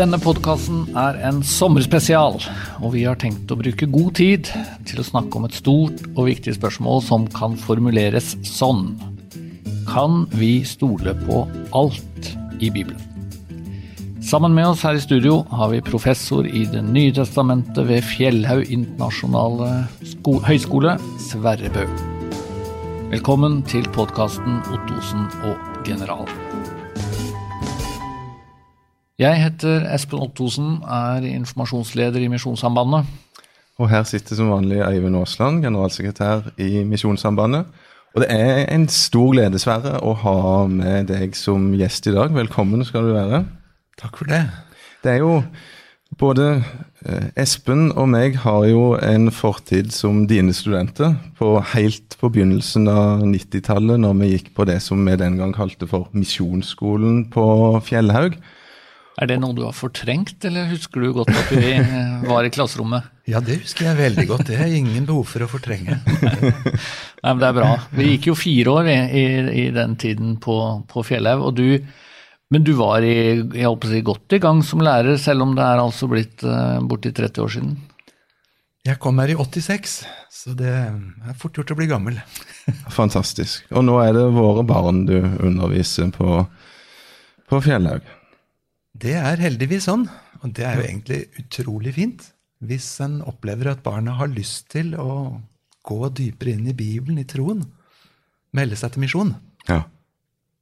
Denne podkasten er en sommerspesial, og vi har tenkt å bruke god tid til å snakke om et stort og viktig spørsmål som kan formuleres sånn. Kan vi stole på alt i Bibelen? Sammen med oss her i studio har vi professor i Det nye testamentet ved Fjellhaug internasjonale høgskole, Sverre Bø. Velkommen til podkasten Ottosen og general. Jeg heter Espen Ottosen, er informasjonsleder i Misjonssambandet. Og her sitter som vanlig Eivind Aasland, generalsekretær i Misjonssambandet. Og det er en stor glede, Sverre, å ha med deg som gjest i dag. Velkommen skal du være. Takk for det. Det er jo både eh, Espen og meg har jo en fortid som dine studenter på helt på begynnelsen av 90-tallet, når vi gikk på det som vi den gang kalte for Misjonsskolen på Fjellhaug. Er det noe du har fortrengt, eller husker du godt at vi eh, var i klasserommet? Ja, det husker jeg veldig godt. Det er ingen behov for å fortrenge. Nei, men Det er bra. Vi gikk jo fire år i, i, i den tiden på, på Fjellhaug. du men du var i, jeg håper å si, godt i gang som lærer, selv om det er altså blitt uh, borti 30 år siden? Jeg kom her i 86, så det er fort gjort å bli gammel. Fantastisk. Og nå er det våre barn du underviser på, på Fjellhaug. Det er heldigvis sånn, og det er jo egentlig utrolig fint. Hvis en opplever at barna har lyst til å gå dypere inn i Bibelen, i troen. Melde seg til misjon. Ja.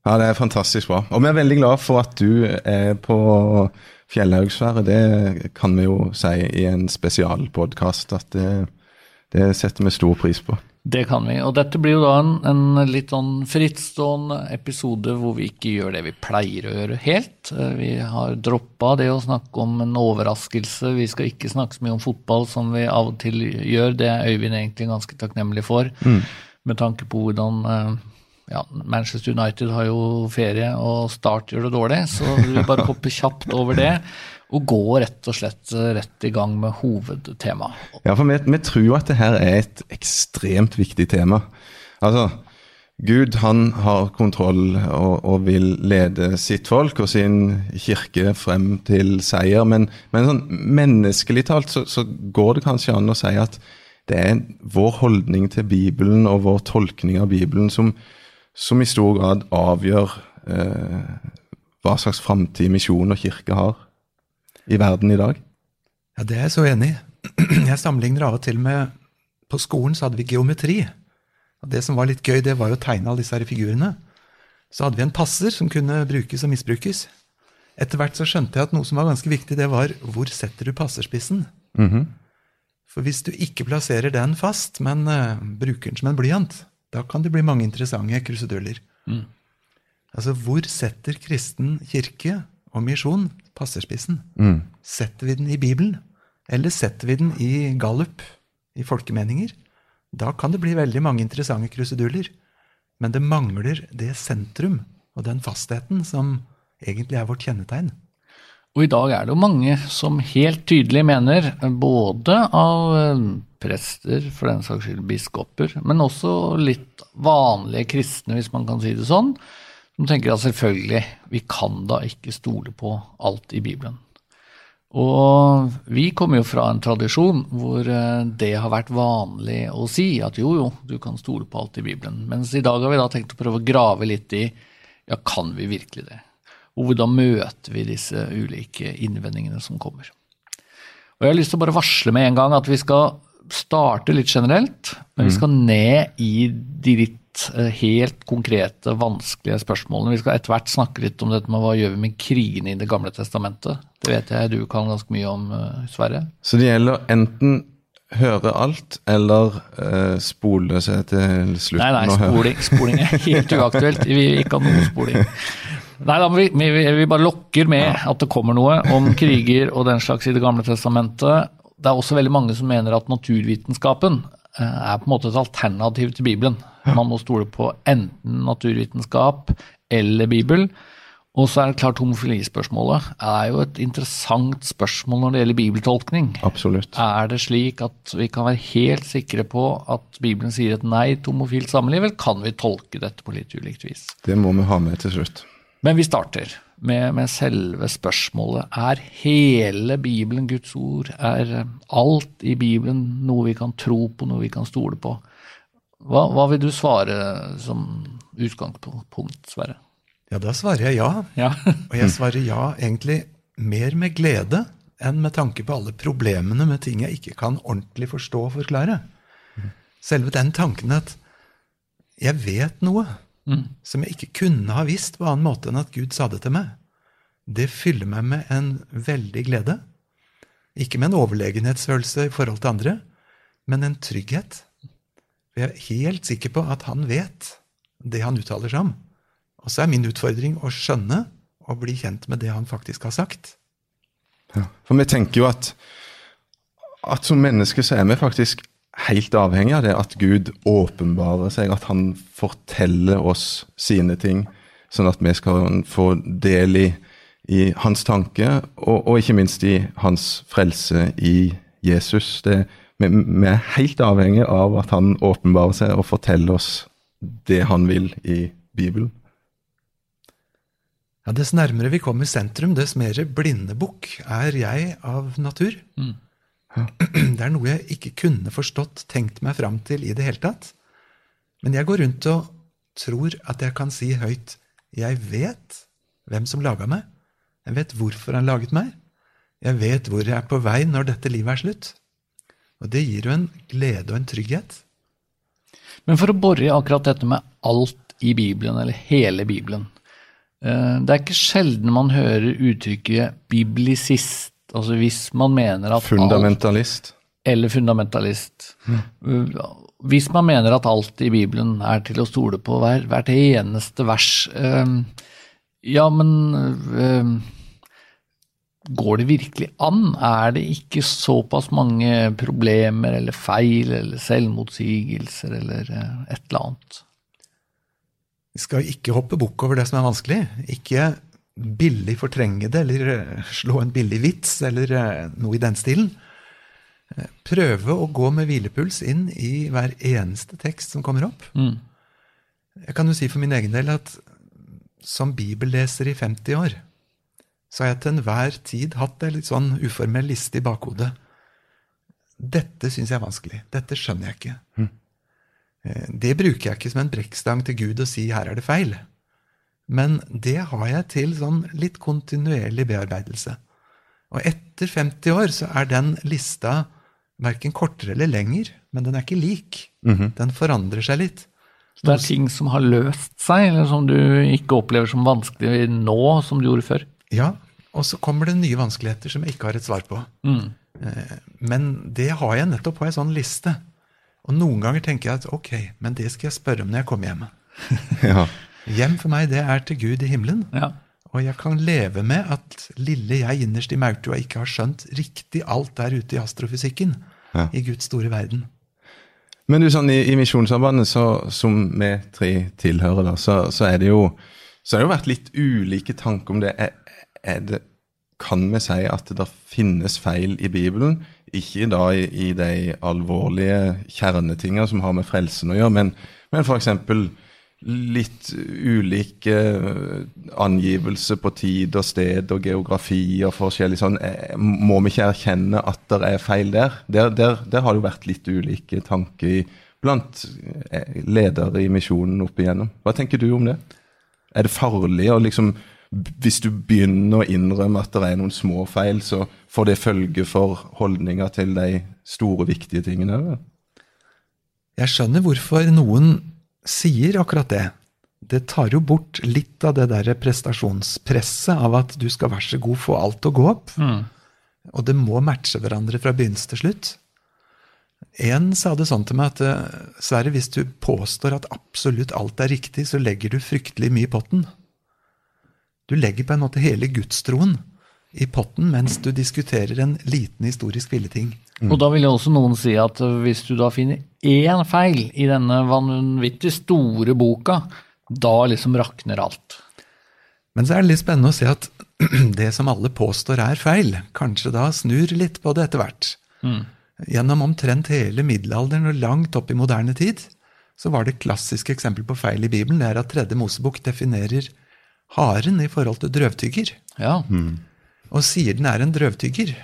ja, det er fantastisk bra. Og vi er veldig glad for at du er på Fjellhaugsværet. Det kan vi jo si i en spesialpodkast at det, det setter vi stor pris på. Det kan vi. Og dette blir jo da en, en litt sånn frittstående episode hvor vi ikke gjør det vi pleier å gjøre helt. Eh, vi har droppa det å snakke om en overraskelse. Vi skal ikke snakke så mye om fotball som vi av og til gjør. Det er Øyvind egentlig ganske takknemlig for, mm. med tanke på hvordan eh, ja, Manchester United har jo ferie, og Start gjør det dårlig, så vi bare hopper kjapt over det og gå rett og slett eh, rett i gang med hovedtemaet. Ja, for vi, vi tror jo at det her er et ekstremt viktig tema. Altså, Gud han har kontroll og, og, vil lede sitt folk og sin kirke frem til seier. Men, men sånn menneskelig talt så, så, går det kanskje an å si at det er vår holdning til Bibelen og vår tolkning av Bibelen som, som i stor grad avgjør eh, hva slags framtid misjon og kirke har i verden i dag? Ja, Det er jeg så enig i. Jeg sammenligner av og til med På skolen så hadde vi geometri. Og Det som var litt gøy, det var jo å tegne alle disse her figurene. Så hadde vi en passer som kunne brukes og misbrukes. Etter hvert så skjønte jeg at noe som var ganske viktig, det var hvor setter du passerspissen? Mm -hmm. For hvis du ikke plasserer den fast, men uh, bruker den som en blyant, da kan det bli mange interessante kruseduller. Mm. Altså, hvor setter kristen kirke og misjon passerspissen. Mm. Setter vi den i Bibelen, eller setter vi den i gallup, i folkemeninger? Da kan det bli veldig mange interessante kruseduller. Men det mangler det sentrum og den fastheten som egentlig er vårt kjennetegn. Og i dag er det jo mange som helt tydelig mener, både av eh, prester, for den saks skyld biskoper, men også litt vanlige kristne, hvis man kan si det sånn, som tenker at selvfølgelig, vi kan da ikke stole på alt i Bibelen. Og vi kommer jo fra en tradisjon hvor eh, det har vært vanlig å si at jo, jo, du kan stole på alt i Bibelen. Mens i dag har vi da tenkt å prøve å grave litt i ja, kan vi virkelig det? Og hvordan møter vi disse ulike innvendingene som kommer? Og Jeg har lyst til å bare varsle med en gang at vi skal starte litt generelt, men vi mm. skal ned i de litt Eh, helt konkrete, vanskelige spørsmålene. Vi skal etter hvert snakke litt om dette med hva gjør vi med krigene i Det gamle testamentet. Det vet jeg du kan ganske mye om, eh, Sverre. Så det gjelder enten høre alt eller uh, spole seg til slutten nei, nei, spoling, spoling er helt uaktuelt. Vi vil ikke ha noe spoling. Nei, da, vi, vi, vi, bare lokker med at det kommer noe om kriger og den slags i Det gamle testamentet. Det er også veldig mange som mener at naturvitenskapen er på en måte et alternativ til Bibelen. Man må stole på enten naturvitenskap eller Bibel. Og så er det klart homofilispørsmålet er jo et interessant spørsmål når det gjelder bibeltolkning. Absolutt. Er det slik at vi kan være helt sikre på at Bibelen sier et nei til homofilt samliv, eller kan vi tolke dette på litt ulikt vis? Det må vi ha med til slutt. Men vi starter. Med, med selve spørsmålet er hele Bibelen Guds ord? Er alt i Bibelen noe vi kan tro på, noe vi kan stole på? Hva, hva vil du svare som utgangspunkt, Sverre? Ja, da svarer jeg ja. Ja. Og jeg svarer ja egentlig mer med glede enn med tanke på alle problemene med ting jeg ikke kan ordentlig forstå og forklare. Selve den tanken at jeg vet noe som jeg ikke kunne ha visst på annen måte enn at Gud sa det til meg, det fyller meg med en veldig glede. Ikke med en overlegenhetsfølelse i forhold til andre, men en trygghet. For jeg er helt sikker på at han vet det han uttaler seg om. Og så er min utfordring å skjønne og bli kjent med det han faktisk har sagt. Ja. For vi tenker jo at, at som mennesker så er vi faktisk helt avhengig av det at Gud åpenbarer seg, at han forteller oss sine ting, sånn at vi skal få del i, i hans tanke, og, og, ikke minst i hans frelse i Jesus. Det, vi, vi, er helt avhengig av at han åpenbarer seg og forteller oss det han vil i Bibelen. Ja, Dess nærmere vi kommer sentrum, dess mer blindebukk er jeg av natur. Mm. Det er noe jeg ikke kunne forstått, tenkt meg fram til i det hele tatt. Men jeg går rundt og tror at jeg kan si høyt jeg vet hvem som laga meg. Jeg vet hvorfor han laget meg. Jeg vet hvor jeg er på vei når dette livet er slutt. Og det gir jo en glede og en trygghet. Men for å bore i akkurat dette med alt i Bibelen, eller hele Bibelen eh, Det er ikke sjelden man hører uttrykket 'biblisist' Altså hvis man mener at Fundamentalist. Alt, eller fundamentalist. Mm. Hvis man mener at alt i Bibelen er til å stole på, hver, hvert eneste vers øh, Ja, men øh, Går det virkelig an? Er det ikke såpass mange problemer eller feil eller selvmotsigelser eller øh, et eller annet? Vi skal ikke hoppe bukk over det som er vanskelig. Ikke billig fortrenge det, eller eh, slå en billig vits, eller eh, noe i den stilen. Eh, prøve å gå med hvilepuls inn i hver eneste tekst som kommer opp. Mm. Jeg kan jo si for min egen del at som bibelleser i 50 år, så har jeg til enhver tid hatt en litt sånn uformell liste i bakhodet. Dette syns jeg er vanskelig. Dette skjønner jeg ikke. Mm. Det bruker jeg ikke som en brekkstang til Gud å si 'her er det feil'. Men det har jeg til sånn litt kontinuerlig bearbeidelse. Og etter 50 år så er den lista verken kortere eller lenger, men den er ikke lik. Mm -hmm. Den forandrer seg litt. Så det er ting som har løst seg, eller som du ikke opplever som vanskelig nå, som du gjorde før? Ja, og så kommer det nye vanskeligheter som jeg ikke har et svar på. Mm. Eh, men det har jeg nettopp på ei sånn liste. Og noen ganger tenker jeg at ok, men det skal jeg spørre om når jeg kommer hjem. ja. Hjem for meg, det er til Gud i himmelen. Ja. Og jeg kan leve med at lille jeg innerst i maurtua ikke har skjønt riktig alt der ute i astrofysikken, ja. i Guds store verden. Men du, sånn, i, i Misjonssambandet, som vi tre tilhører, da, så, så, er det jo så har det jo vært litt ulike tanker om det. Er, er det. Kan vi si at det finnes feil i Bibelen? Ikke da i, i de alvorlige kjernetinga som har med frelsen å gjøre, men, men f.eks litt ulike angivelse på tid og sted og geografi og forskjellig sånn. Eh, må vi ikke erkjenne at det er feil der? Der, der, der har det jo vært litt ulike tanker blant eh, ledere i misjonen opp igjennom. Hva tenker du om det? Er det farlig å liksom Hvis du begynner å innrømme at det er noen små feil, så får det følge for holdninga til de store, viktige tingene? Jeg skjønner hvorfor noen sier akkurat det. Det tar jo bort litt av det der prestasjonspresset av at du skal vær så god få alt til å gå opp. Mm. Og det må matche hverandre fra begynnelse til slutt. En sa det sånn til meg at eh, Sverre, hvis du påstår at absolutt alt er riktig, så legger du fryktelig mye i potten. Du legger på en måte hele gudstroen i potten mens du diskuterer en liten historisk filleting. Mm. Og da vil jo også noen si at hvis du da finner én feil i denne vanvittig store boka, da liksom rakner alt. Men så er det litt spennende å se at det som alle påstår er feil, kanskje da snur litt på det etter hvert. Mm. Gjennom omtrent hele middelalderen og langt opp i moderne tid så var det klassiske eksempel på feil i Bibelen det er at tredje Mosebok definerer haren i forhold til drøvtygger, Ja. og sier den er en drøvtygger.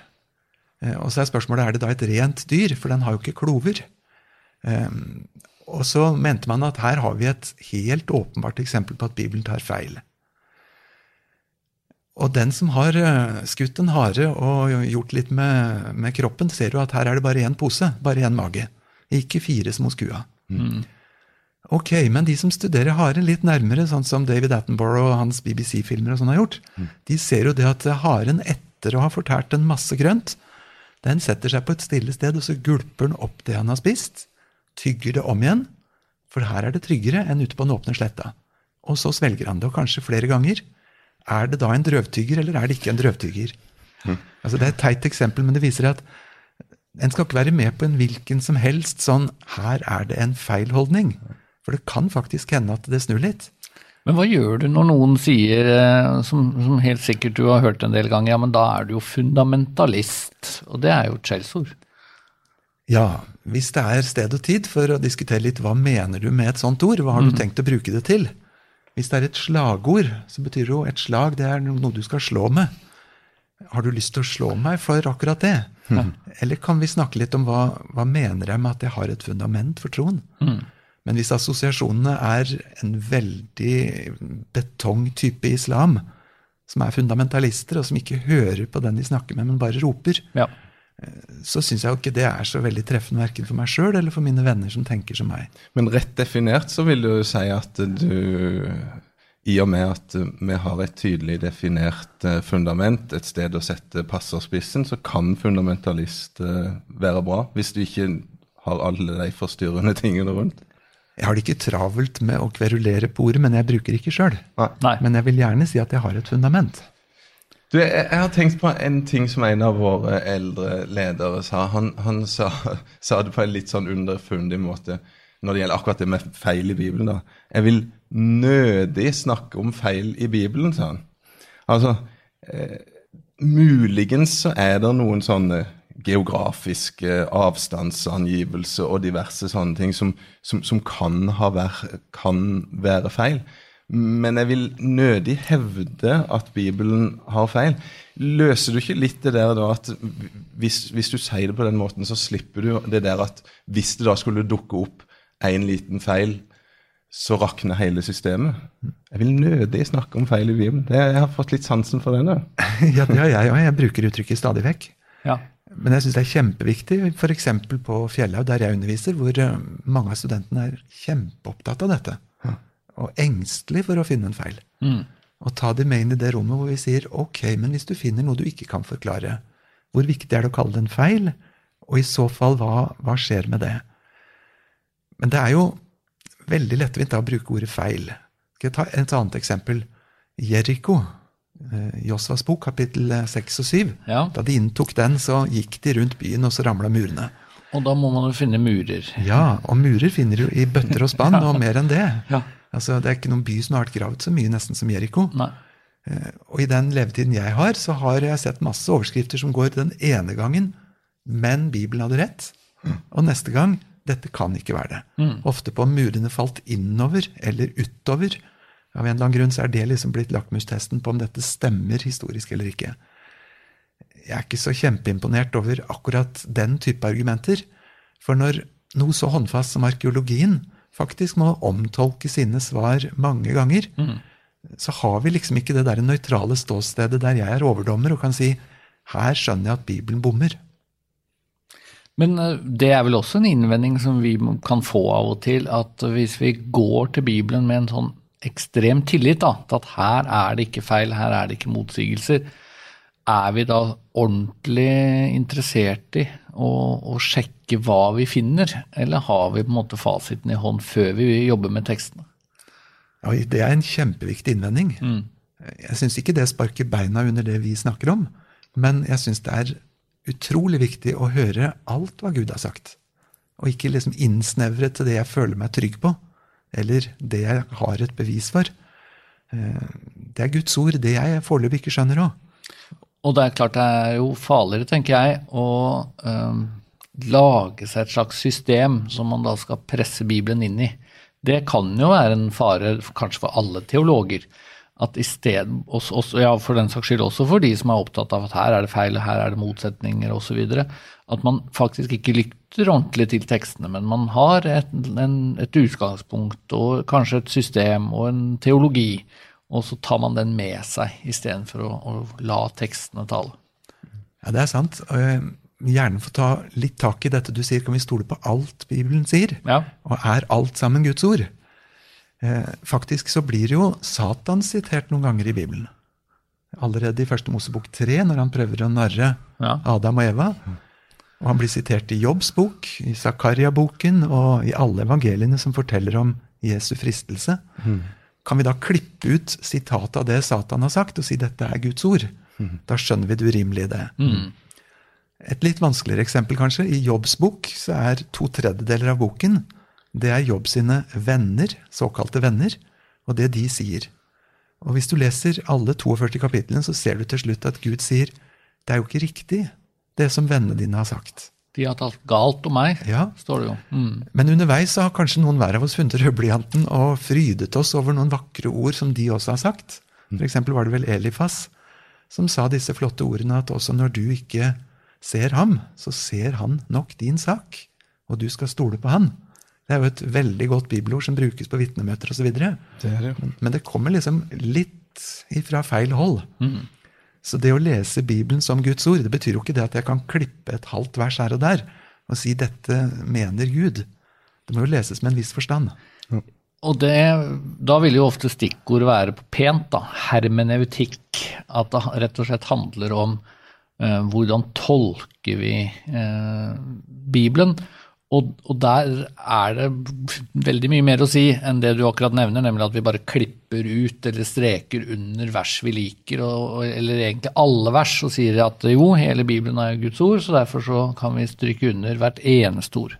Eh, Og så er spørsmålet er det da et rent dyr, for den har jo ikke klover. Eh, Og så mente man at her har vi et helt åpenbart eksempel på at Bibelen tar feil. Og den som har eh, skutt en hare og gjort litt med, med kroppen, ser jo at her er det bare én pose, bare én mage. Ikke fire som hos kua. Ok, men de som studerer haren litt nærmere, sånn som David Attenborough og hans BBC-filmer og sånn har gjort, de ser jo det at haren etter å ha fortært en masse grønt, den setter seg på et stille sted, og så gulper den opp det han har spist, tygger det om igjen, for her er det tryggere enn ute på den åpne sletta. Og så svelger han det, og kanskje flere ganger. Er det da en drøvtygger, eller er det ikke en drøvtygger? Altså, det er et teit eksempel, men det viser at en skal ikke være med på en hvilken som helst sånn 'her er det en feilholdning'. For det kan faktisk hende at det snur litt. Men hva gjør du når noen sier, eh, som, som helt sikkert du har hørt en del ganger, ja, men da er du jo fundamentalist. Og det er jo et skjellsord. Ja, hvis det er sted og tid for å diskutere litt hva mener du med et sånt ord, hva har du tenkt å bruke det til? Hvis det er et slagord, så betyr jo et slag det er noe du skal slå med. Har du lyst til å slå meg for akkurat det? Eller kan vi snakke litt om hva, hva mener jeg med at jeg har et fundament for troen? Men hvis assosiasjonene er en veldig betongtype islam, som er fundamentalister, og som ikke hører på den de snakker med, men bare roper, Ja. så syns jeg jo ikke det er så veldig treffende verken for meg sjøl eller for mine venner som tenker som meg. Men rett definert så vil du si at du I og med at vi har et tydelig definert eh, fundament, et sted å sette passerspissen, så kan fundamentalist eh, være bra. Hvis du ikke har alle de forstyrrende tingene rundt. Jeg har det ikke travelt med å kverulere på ordet, men jeg bruker ikke sjøl. Men jeg vil gjerne si at jeg har et fundament. Du, jeg, jeg har tenkt på en ting som en av våre eldre ledere sa. Han, han sa, sa det på en litt sånn underfundig måte når det gjelder akkurat det med feil i Bibelen. da. Jeg vil nødig snakke om feil i Bibelen, sa han. Altså, eh, muligens så er det noen sånne geografiske avstandsangivelse og diverse sånne ting som, som, som kan, ha vær, kan være feil. Men jeg vil nødig hevde at Bibelen har feil. Løser du ikke litt det der da at hvis, hvis du sier det på den måten, så slipper du det der at hvis det da skulle dukke opp en liten feil, så rakner hele systemet? Jeg vil nødig snakke om feil i Bibelen. Jeg har fått litt sansen for den. Ja, det har jeg òg. Jeg bruker uttrykket stadig vekk. Ja. Men jeg syns det er kjempeviktig, f.eks. på Fjellhaug, der jeg underviser, hvor eh, mange av studentene er kjempeopptatt av dette. Og engstelig for å finne en feil. Og ta dem med inn i det rommet hvor vi sier ok, men hvis du finner noe du ikke kan forklare, hvor viktig er det å kalle det en feil? Og i så fall, hva, hva skjer med det? Men det er jo veldig lettvint å bruke ordet feil. Skal jeg ta et annet eksempel? Jeriko, eh, Josvas bok, kapittel 6 og 7. Ja. Da de inntok den, så gikk de rundt byen, og så ramla murene. Og da må man jo finne murer. Ja, og murer finner du i bøtter og spann, og mer enn det. Ja. Altså, Det er ikke noen by som har vært gravet så mye nesten som Jeriko. Nei. Og i den levetiden jeg har, så har jeg sett masse overskrifter som går den ene gangen, men Bibelen hadde rett. Og neste gang dette kan ikke være det. Ofte på om murene falt innover eller utover. Av en eller annen grunn så er det liksom blitt lakmustesten på om dette stemmer historisk eller ikke. Jeg er ikke så kjempeimponert over akkurat den type argumenter. For når noe så håndfast som arkeologien faktisk må omtolke sine svar mange ganger, så har vi liksom ikke det der nøytrale ståstedet der jeg er overdommer og kan si her skjønner jeg at Bibelen bommer. Men eh, det er vel også en innvending som vi kan få av og til, at hvis vi går til Bibelen med en sånn ekstrem tillit da, til at her er det ikke feil, her er det ikke motsigelser, er vi da ordentlig interessert i å, å sjekke hva vi finner, eller har vi på en måte fasiten i hånd før vi jobber med tekstene? Ja, det er en kjempeviktig innvending. Jeg syns ikke det sparker beina under det vi snakker om, men jeg syns det er utrolig viktig å høre alt hva Gud har sagt. Og ikke liksom innsnevre til det jeg føler meg trygg på, eller det jeg har et bevis for. Eh, Det er Guds ord, det jeg foreløpig ikke skjønner òg. Og det er klart det er jo farligere, tenker jeg, å øhm, lage seg et slags system som man da skal presse Bibelen inn i. Det kan jo være en fare kanskje for alle teologer. At i sted, også, også, ja, for den saks skyld også for de som er opptatt av at her er det feil, her er det motsetninger osv., at man faktisk ikke lytter ordentlig til tekstene, men man har et, en, et utgangspunkt og kanskje et system og en teologi, og så tar man den med seg istedenfor å, å la tekstene tale. Ja, det er sant. Og jeg vil gjerne få ta litt tak i dette du sier. Kan vi stole på alt Bibelen sier? Ja. Og er alt sammen Guds ord? Eh, faktisk så blir jo Satan sitert noen ganger i Bibelen. Allerede i første Mosebok 3, når han prøver å narre Ja. Adam og Eva. Og han blir sitert i Jobbs bok, i Zakaria-boken og i alle evangeliene som forteller om Jesu fristelse. Kan vi da klippe ut sitatet av det Satan har sagt, og si dette er Guds ord? Da skjønner vi det urimelige i det. Et litt vanskeligere eksempel, kanskje. I Jobbs bok så er to tredjedeler av boken det er Jobb sine venner, såkalte venner, og det de sier. Og hvis du leser alle 42 kapitlene, så ser du til slutt at Gud sier det er jo ikke riktig, det som vennene dine har sagt. De har talt galt om meg, Ja, står det jo. Mm. Men underveis så har kanskje noen hver av oss funnet rødblyanten og frydet oss over noen vakre ord som de også har sagt. For eksempel var det vel Elifas som sa disse flotte ordene at også når du ikke ser ham, så ser han nok din sak, og du skal stole på han. Det er jo et veldig godt bibelord som brukes på vitnemøter osv. Men, er. Men det kommer liksom litt ifra feil hold. Så det å lese Bibelen som Guds ord, det betyr jo ikke det at jeg kan klippe et halvt vers her og der og si 'dette mener Gud'. Det må jo leses med en viss forstand. Og det, da vil jo ofte stikkord være på pent, da. Hermeneutikk. At det rett og slett handler om eh, hvordan tolker vi eh, Bibelen. Og, og der er det veldig mye mer å si enn det du akkurat nevner, nemlig at vi bare klipper ut eller streker under vers vi liker, og, eller egentlig alle vers, og sier at jo, hele Bibelen er Guds ord, så derfor så kan vi stryke under hvert eneste ord.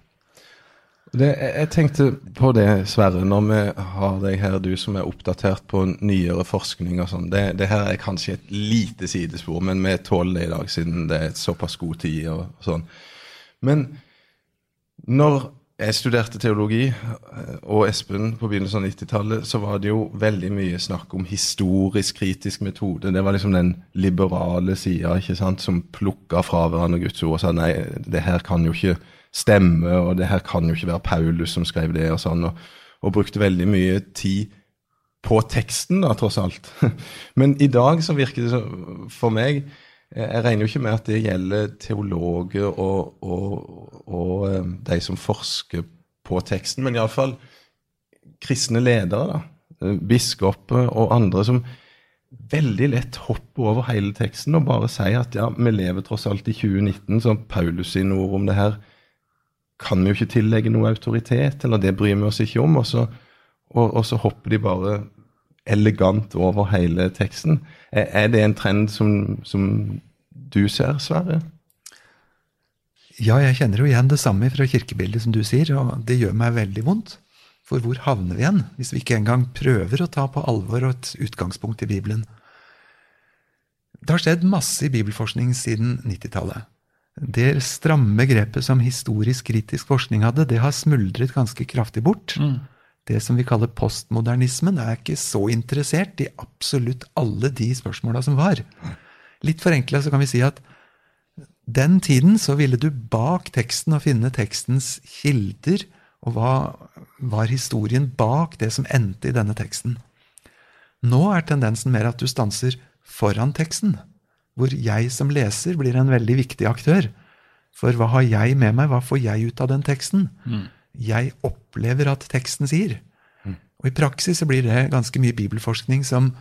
Det, jeg tenkte på det, Sverre, når vi har deg her, du som er oppdatert på nyere forskning og sånn. Det, det her er kanskje et lite sidespor, men vi tåler det i dag, siden det er såpass god tid og, sånn. Men når jeg studerte teologi, eh, og Espen på begynnelsen av 90-tallet, så var det jo veldig mye snakk om historisk kritisk metode. Det var liksom den liberale sida som plukka fra hverandre Guds ord og sa nei, det her kan jo ikke stemme, og det her kan jo ikke være Paulus som skrev det, og sånn. Og, og brukte veldig mye tid på teksten, da, tross alt. Men i dag så virker det for meg Jeg regner jo ikke med at det gjelder teologer og, og, og eh, de som forsker på teksten, men iallfall kristne ledere, da. Eh, Biskoper og andre som veldig lett hopper over hele teksten og bare sier at ja, vi lever tross alt i 2019, så Paulus sine ord om det her kan vi jo ikke tillegge noe autoritet, eller det bryr vi oss ikke om. Og så, og, og så hopper de bare elegant over hele teksten. Er, er det en trend som, som du ser, Sverre? Ja, jeg kjenner jo igjen det samme fra kirkebildet som du sier, og det gjør meg veldig vondt. For hvor havner vi igjen, hvis vi ikke engang prøver å ta på alvor et utgangspunkt i Bibelen? Det har skjedd masse i bibelforskning siden 90-tallet. Det stramme grepet som historisk kritisk forskning hadde, det har smuldret ganske kraftig bort. Det som vi kaller postmodernismen, er ikke så interessert i absolutt alle de spørsmåla som var. Litt forenkla så kan vi si at den tiden så ville du bak teksten og finne tekstens kilder, og hva var historien bak det som endte i denne teksten. Nå er tendensen mer at du stanser foran teksten, hvor jeg som leser blir en veldig viktig aktør. For hva har jeg med meg, hva får jeg ut av den teksten? Jeg opplever at teksten sier. Og i praksis så blir det ganske mye bibelforskning som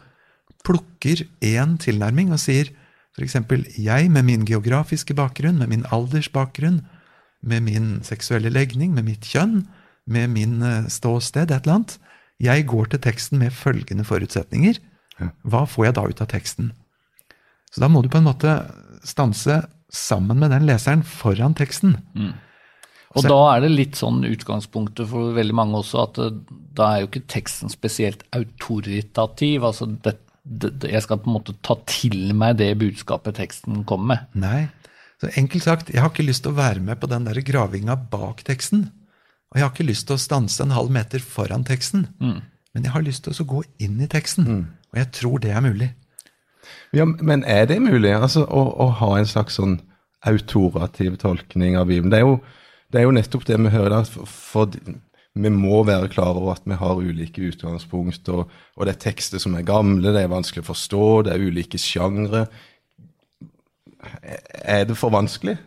plukker én tilnærming og sier f.eks.: Jeg med min geografiske bakgrunn, med min aldersbakgrunn, med min seksuelle legning, med mitt kjønn, med min eh, ståsted, et eller annet. Jeg går til teksten med følgende forutsetninger. Hva får jeg da ut av teksten? Så da må du på en måte stanse sammen med den leseren foran teksten. Og da er det litt sånn utgangspunktet for veldig mange også, at det, da er jo ikke teksten spesielt autoritativ. Altså det, det, jeg skal på en måte ta til meg det budskapet teksten kommer med. Nei. Så enkelt sagt, jeg har ikke lyst til å være med på den der gravinga bak teksten. Og jeg har ikke lyst til å stanse en halv meter foran teksten. Men jeg har lyst til å gå inn i teksten Og jeg tror det er mulig. Ja, Men er det mulig altså, å, å ha en slags sånn autorativ tolkning av Bibelen? Det er jo, det er jo nettopp det vi hører. da, for, for vi må være klar over at vi har ulike utgangspunkt, og, og det er tekster som er gamle, det er vanskelig å forstå, det er ulike sjangre. Er det for vanskelig?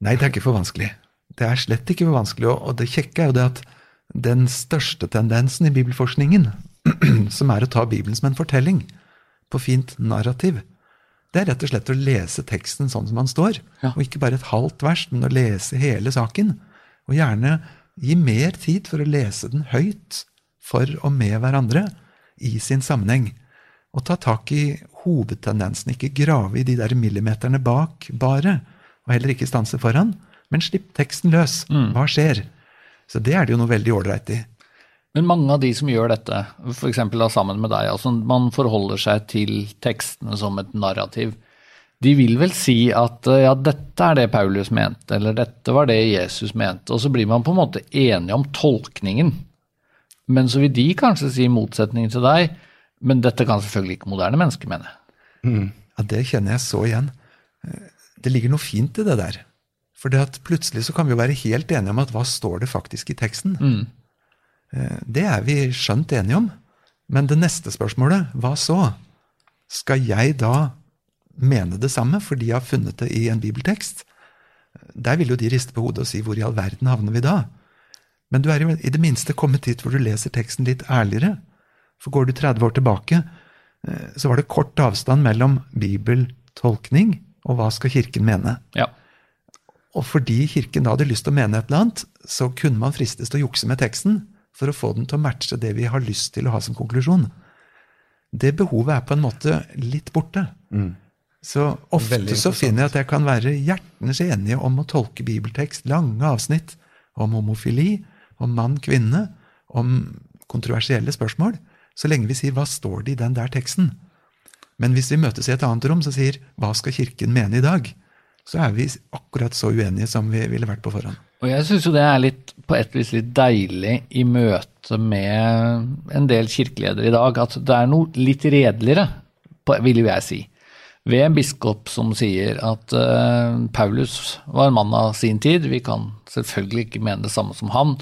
Nei, det er ikke for vanskelig. Det er slett ikke for vanskelig. Og det kjekke er jo det at den største tendensen i bibelforskningen, som er å ta Bibelen som en fortelling, på fint narrativ, det er rett og slett å lese teksten sånn som den står. Ja. Og ikke bare et halvt vers, men å lese hele saken. Og gjerne gi mer tid for å lese den høyt for og med hverandre i sin sammenheng. Og ta tak i hovedtendensen, ikke grave i de der millimeterne bak bare, og heller ikke stanse foran, men slipp teksten løs. Hva skjer? Så det er det jo noe veldig ålreit i. Men mange av de som gjør dette, f.eks. sammen med deg, altså man forholder seg til tekstene som et narrativ. De vil vel si at eh, ja, dette er det Paulus mente, eller dette var det Jesus mente, og så blir man på en måte enige om tolkningen. Men så vil de kanskje si motsetningen til deg, men dette kan selvfølgelig ikke moderne mennesker mene. Ja, Det kjenner jeg så igjen. Eh, Det ligger noe fint i det der. For plutselig så kan vi jo være helt enige om at hva står det faktisk i teksten? Eh, Det er vi skjønt enige om. Men det neste spørsmålet, hva så? Skal jeg da mene det samme fordi jeg har funnet det i en bibeltekst? Der vil jo de riste på hodet og si hvor i all verden havner vi da? Men du er jo i det minste kommet dit hvor du leser teksten litt ærligere. For går du 30 år tilbake, eh, så var det kort avstand mellom bibeltolkning og hva skal Kirken mene. Ja. Og fordi Kirken da hadde lyst til å mene et eller annet, så kunne man fristes til å jukse med teksten for å få den til å matche det vi har lyst til å ha som konklusjon. Det behovet er på en måte litt borte. Så ofte så finner jeg at jeg kan være hjertens enige om å tolke bibeltekst, lange avsnitt om homofili, om mann-kvinne, om kontroversielle spørsmål, så lenge vi sier 'hva står det i den der teksten'? Men hvis vi møtes i et annet rom som sier 'hva skal Kirken mene i dag', så er vi akkurat så uenige som vi ville vært på forhånd. Og jeg syns jo det er litt, på et vis litt deilig i møte med en del kirkeledere i dag, at det er noe litt redeligere, vil jeg si. Ved en biskop som sier at uh, Paulus var en mann av sin tid, vi kan selvfølgelig ikke mene det samme som han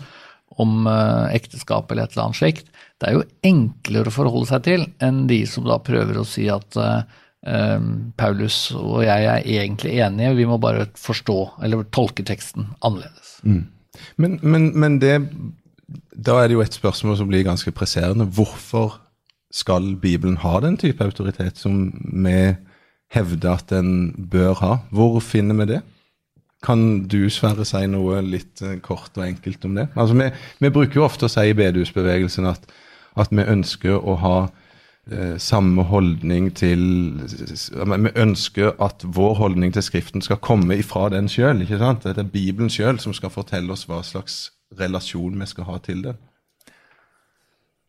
om uh, ekteskap eller et eller annet slikt. Det er jo enklere å forholde seg til enn de som da prøver å si at eh, Paulus og jeg er egentlig enige, vi må bare forstå eller tolke teksten annerledes. Men, men, men det, da er det jo et spørsmål som blir ganske presserende. Hvorfor skal Bibelen ha den type autoritet som vi hevder at den bør ha? Hvor finner vi det? Kan du, Sverre, si noe litt eh, kort og enkelt om det? Altså, Vi, vi bruker jo ofte å si i bedehusbevegelsen at, at vi ønsker å ha samme holdning til Vi ønsker at vår holdning til Skriften skal komme ifra den sjøl. Det er Bibelen sjøl som skal fortelle oss hva slags relasjon vi skal ha til den.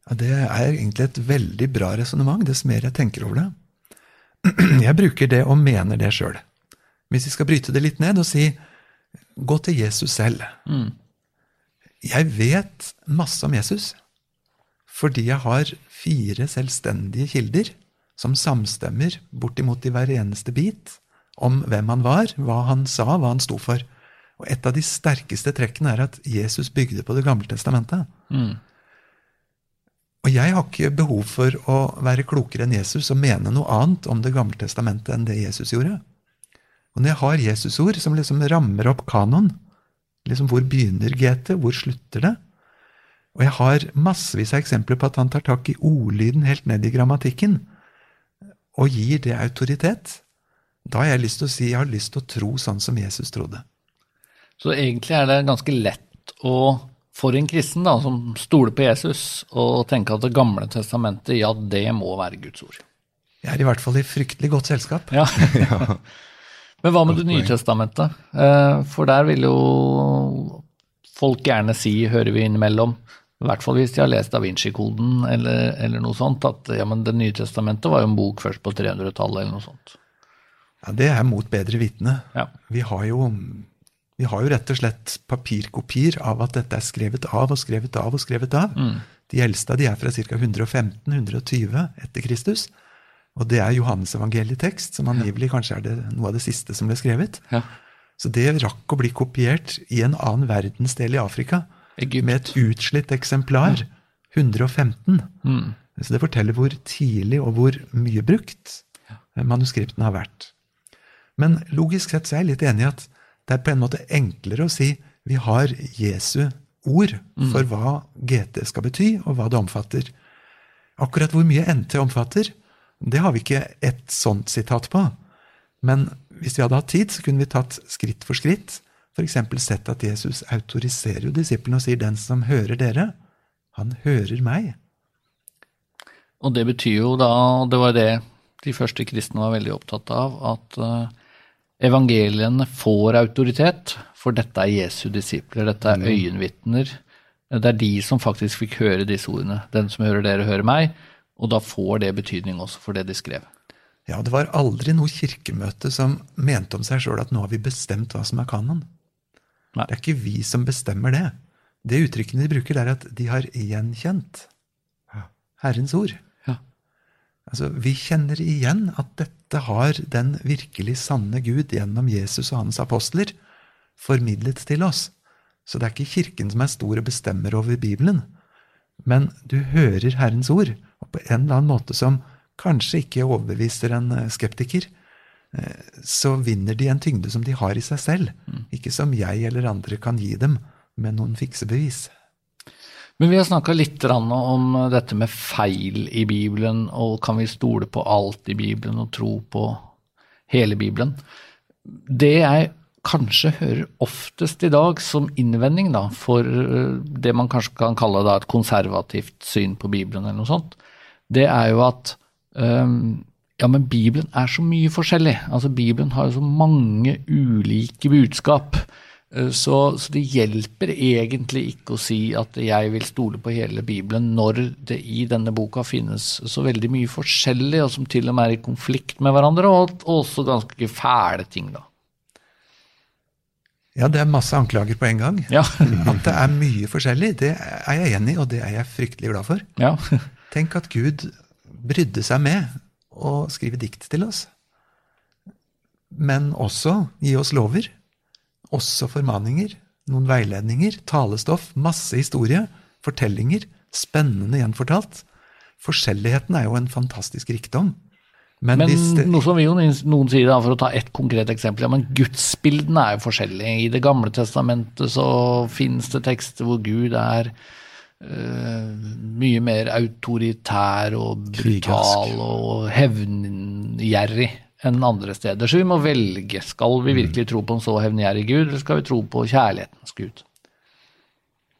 Ja, Det er egentlig et veldig bra resonnement, dess mer jeg tenker over det. Jeg bruker det og mener det sjøl. Hvis vi skal bryte det litt ned og si gå til Jesus selv. Jeg vet masse om Jesus fordi jeg har fire selvstendige kilder som samstemmer bortimot i hver eneste bit om hvem han var, hva han sa, hva han sto for. Og et av de sterkeste trekkene er at Jesus bygde på Det gamle testamentet. Og jeg har ikke behov for å være klokere enn Jesus og mene noe annet om Det gamle testamentet enn det Jesus gjorde. Og når jeg har Jesusord som liksom rammer opp kanon, liksom hvor begynner GT, hvor slutter det? Og jeg har massevis av eksempler på at han tar tak i ordlyden helt ned i grammatikken, og gir det autoritet. Da har jeg lyst til å si jeg har lyst til å tro sånn som Jesus trodde. Så egentlig er det ganske lett å, for en kristen da, som stoler på Jesus, å tenke at Det gamle testamentet, ja, det må være Guds ord. Jeg er i hvert fall i fryktelig godt selskap. Ja. Men hva med Det nye testamentet? Eh, For der vil jo folk gjerne si, hører vi innimellom, i hvert fall hvis de har lest Da Vinci-koden eller, eller noe sånt, at ja, men Det nye testamentet var jo en bok først på 300-tallet eller noe sånt. Ja, Det er mot bedre vitende. Ja. Vi har jo Vi har jo rett og slett papirkopier av at dette er skrevet av og skrevet av og skrevet av. De eldste de er fra ca. 115-120 etter Kristus. Og det er Johannes-evangelietekst, som angivelig kanskje er det, noe av det siste som ble skrevet. Ja. Så det rakk å bli kopiert i en annen verdensdel i Afrika Egypt. med et utslitt eksemplar. 115. Så det forteller hvor tidlig og hvor mye brukt manuskriptene har vært. Men logisk sett så er jeg litt enig i at det er på en måte enklere å si vi har Jesu ord for hva GT skal bety, og hva det omfatter. Akkurat hvor mye NT omfatter, det har vi ikke ett sånt sitat på. Men hvis vi hadde hatt tid, så kunne vi tatt skritt for skritt. F.eks. sett at Jesus autoriserer jo disiplene og sier 'den som hører dere, han hører meg'. Og det betyr jo da, det var det de første kristne var veldig opptatt av, at eh, evangeliene får autoritet, for dette er Jesu disipler, dette er øyenvitner. Det er de som faktisk fikk høre disse ordene. Den som hører dere, hører meg. Og da får det betydning også for det de skrev. Ja, det var aldri noe kirkemøte som mente om seg sjøl at nå har vi bestemt hva som er kanon. Nei. Det er ikke vi som bestemmer det. Det uttrykket de bruker, det er at de har gjenkjent Herrens ord. Ja. Altså, Vi kjenner igjen at dette har den virkelig sanne Gud gjennom Jesus og hans apostler formidlet til oss. Så det er ikke Kirken som er stor og bestemmer over Bibelen. Men du hører Herrens ord, og på en eller annen måte som kanskje ikke overbeviser en skeptiker, så vinner de en tyngde som de har i seg selv, ikke som jeg eller andre kan gi dem med noen fiksebevis. Men vi har snakka litt om dette med feil i Bibelen, og kan vi stole på alt i Bibelen og tro på hele Bibelen? Det jeg kanskje hører oftest i dag som innvending da, for eh, det man kanskje kan kalle da, et konservativt syn på Bibelen, eller noe sånt, det er jo at ehm, ja, men Bibelen er så mye forskjellig. Altså Bibelen har jo så mange ulike budskap. Eh, Så, så det hjelper egentlig ikke å si at jeg vil stole på hele Bibelen når det i denne boka finnes så veldig mye forskjellig, og som til og med er i konflikt med hverandre, og også ganske fæle ting, da. Ja, det er masse anklager på en gang. Ja. At det er mye forskjellig, det er jeg enig i, og det er jeg fryktelig glad for. ja. Tenk at Gud brydde seg med å skrive dikt til oss. Men også gi oss lover. Også formaninger. Noen veiledninger. Talestoff. Masse historie. Fortellinger. Spennende gjenfortalt. Forskjelligheten er jo en fantastisk rikdom. Men, Men det, noe som vi jo noen sier, da, for å ta ett konkret eksempel, ja, men gudsbildene er jo forskjellige. I Det gamle testamentet så finnes det tekster hvor Gud er mye mer autoritær og brutal og hevngjerrig enn andre steder. Så vi må velge. Skal vi virkelig tro på en så hevngjerrig Gud, eller skal vi tro på kjærlighetens Gud?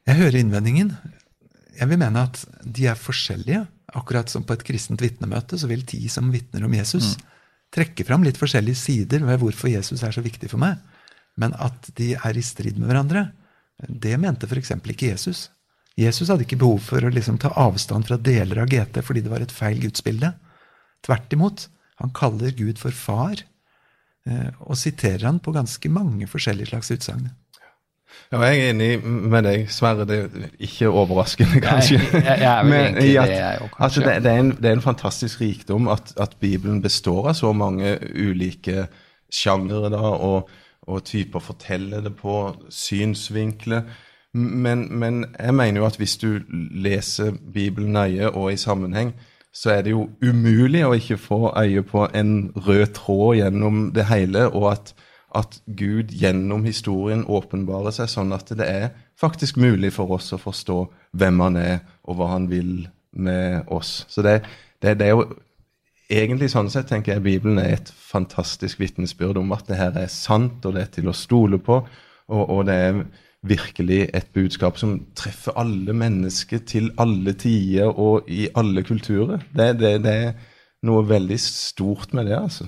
Jeg hører innvendingen. Jeg vil mene at de er forskjellige. Akkurat som på et kristent vitnemøte, så vil de som vitner om Jesus, trekke fram litt forskjellige sider ved hvorfor Jesus er så viktig for meg. Men at de er i strid med hverandre, det mente f.eks. ikke Jesus. Jesus hadde ikke behov for å liksom ta avstand fra deler av GT fordi det var et feil gudsbilde. Tvert imot. Han kaller Gud for far, eh, og siterer han på ganske mange forskjellige slags utsagn. Ja, jeg er enig med deg, Sverre. Det er ikke overraskende, kanskje. jeg- jeg er vel Men egentlig at, det, jeg også, at kanskje. det, det, er en, det er en fantastisk rikdom at, at Bibelen består av så mange ulike sjangere da, og, og typer å fortelle det på, synsvinkler. Men, men jeg mener jo at hvis du leser Bibelen nøye og i sammenheng, så er det jo umulig å ikke få øye på en rød tråd gjennom det hele, og at, at Gud gjennom historien åpenbarer seg sånn at det er faktisk mulig for oss å forstå hvem han er, og hva han vil med oss. Så det, det, det er jo egentlig sånn sett tenker jeg Bibelen er et fantastisk vitnesbyrd om at det her er sant, og det er til å stole på, og, og det er virkelig et budskap som treffer alle mennesker til alle tider og i alle kulturer. Det, det, det er noe veldig stort med det, altså.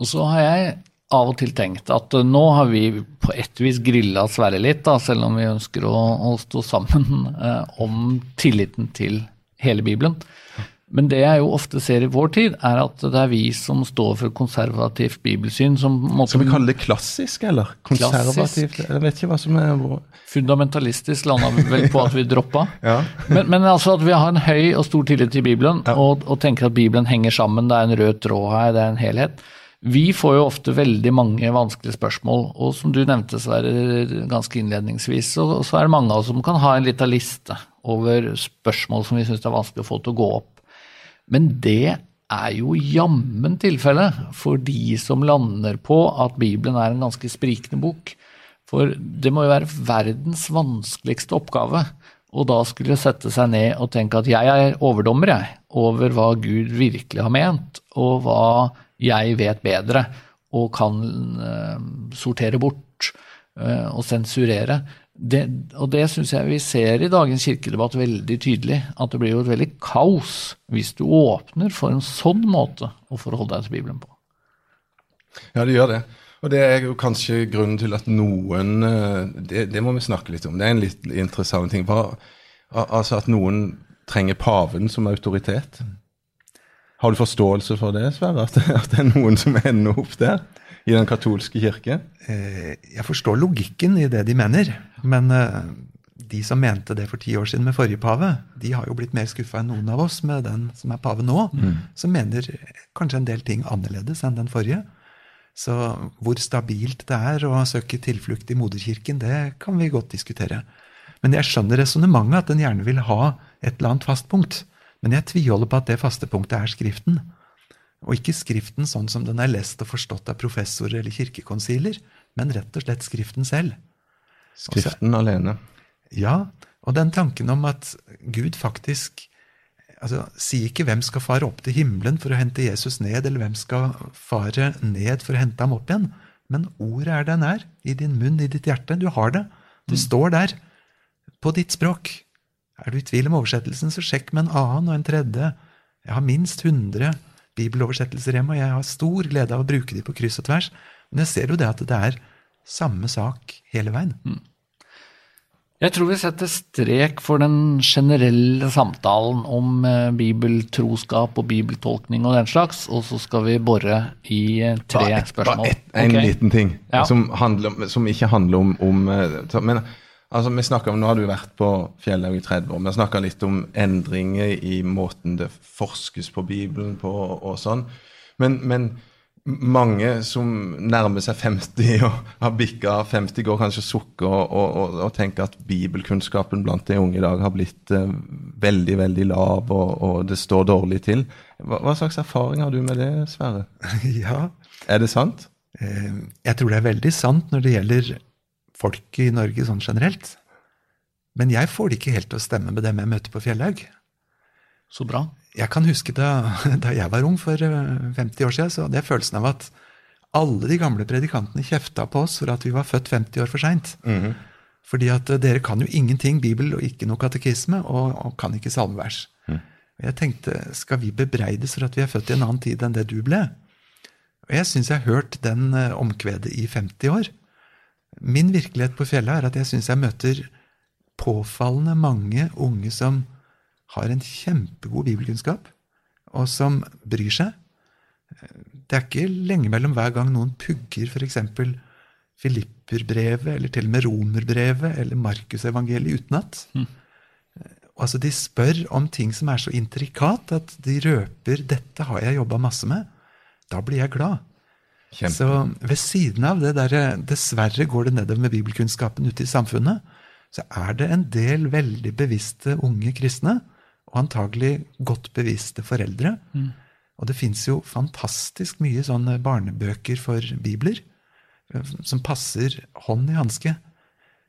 Og så har jeg av og til tenkt at eh, nå har vi på et vis grilla Sverre litt, da, selv om vi ønsker å, å stå sammen eh, om tilliten til hele Bibelen. Men det jeg jo ofte ser i vår tid, er at det er vi som står for konservativt bibelsyn som måtte, Skal vi kalle det klassisk, eller? Konservativt? Jeg vet ikke hva som er Fundamentalistisk landa vi vel på at vi droppa. Ja. Men, men altså at vi har en høy og stor tillit til Bibelen, og, og tenker at Bibelen henger sammen, det er en rød tråd her, det er en helhet. Vi får jo ofte veldig mange vanskelige spørsmål, og som du nevnte Sverre, ganske innledningsvis, så, så er det mange av oss som kan ha en lita liste over spørsmål som vi syns er vanskelig å få til å gå opp. Men det er jo jammen tilfellet for de som lander på at Bibelen er en ganske sprikende bok. For det må jo være verdens vanskeligste oppgave og da skulle sette seg ned og tenke at jeg er overdommer, jeg, over hva Gud virkelig har ment, og hva jeg vet bedre og kan uh, sortere bort uh, og sensurere. Det, og det syns jeg vi ser i dagens kirkedebatt veldig tydelig, at det blir jo et veldig kaos hvis du åpner for en sånn måte å forholde deg til Bibelen på. Ja, det gjør det. Og det er jo kanskje grunnen til at noen eh, Det, det må vi snakke litt om. Det er en litt interessant ting. Hva, altså at noen trenger paven som autoritet. Har du forståelse for det, Sverre? At, at det er noen som ender opp der? I den katolske kirke? Eh, jeg forstår logikken i det de mener. Men eh, de som mente det for ti år siden med forrige pave, de har jo blitt mer skuffa enn noen av oss med den som er pave nå, mm. som mener kanskje en del ting annerledes enn den forrige. Så hvor stabilt det er å søke tilflukt i moderkirken, det kan vi godt diskutere. Men jeg skjønner resonnementet, at en gjerne vil ha et eller annet fast punkt. Men jeg tviholder på at det faste punktet er Skriften. Og ikke Skriften sånn som den er lest og forstått av professorer eller kirkekonsiler, men rett og slett Skriften selv. Skriften Også, alene. Ja, og den tanken om at Gud faktisk altså, Si ikke hvem skal fare opp til himmelen for å hente Jesus ned, eller hvem skal fare ned for å hente ham opp igjen. Men ordet er den nær. i din munn, i ditt hjerte. Du har det. Det mm. står der. På ditt språk. Er du i tvil om oversettelsen, så sjekk med en annen og en tredje. Jeg har minst 100 bibeloversettelser hjemme, og jeg har stor glede av å bruke de på kryss og tvers. Men jeg ser jo det at det er samme sak hele veien. Mm. Jeg tror vi setter strek for den generelle samtalen om eh, bibeltroskap og bibeltolkning og den slags, og så skal vi bore i eh, tre bare, spørsmål. Bare et, en okay. liten ting ja. som, handler, som, ikke handler om, om eh, men, altså, vi om, Nå har du vært på Fjellhaug i 30 år. Vi har snakka litt om endringer i måten det forskes på Bibelen på og sånn. Men, men mange som nærmer seg 50 og har bikka 50, går kanskje sukker og, og, og, tenker at bibelkunnskapen blant de unge i dag har blitt eh, veldig veldig lav, og, og, det står dårlig til. Hva, hva, slags erfaring har du med det, Sverre? Ja. Er det sant? Eh, jeg tror det er veldig sant når det gjelder folk i Norge sånn generelt. Men jeg får det ikke helt til å stemme med dem jeg møter på Fjellhaug. Så bra. Jeg kan huske da, da, jeg var ung for 50 eh, år siden, så hadde jeg følelsen av at alle de gamle predikantene kjefta på oss for at vi var født 50 år for seint. Mm -hmm. Fordi at eh, dere kan jo ingenting Bibel og ikke noe katekisme, og, og kan ikke salmevers. Mm. Og jeg tenkte, skal vi bebreides for at vi er født i en annen tid enn det du ble? Og jeg syns jeg har hørt den uh, omkvedet i 50 år. Min virkelighet på fjellet er at jeg syns jeg møter påfallende mange unge som har en kjempegod bibelkunnskap, og som bryr seg. Det er ikke lenge mellom hver gang noen pugger f.eks. Filipperbrevet, eller til og med Romerbrevet eller Markusevangeliet utenat. Mm. Altså, de spør om ting som er så intrikat at de røper 'dette har jeg jobba masse med'. Da blir jeg glad. Kjempe. Så ved siden av det derre 'dessverre går det nedover med bibelkunnskapen ute i samfunnet', så er det en del veldig bevisste unge kristne og antagelig godt bevisste foreldre. Mm. Og det fins jo fantastisk mye sånne barnebøker for bibler eh, som passer hånd i hanske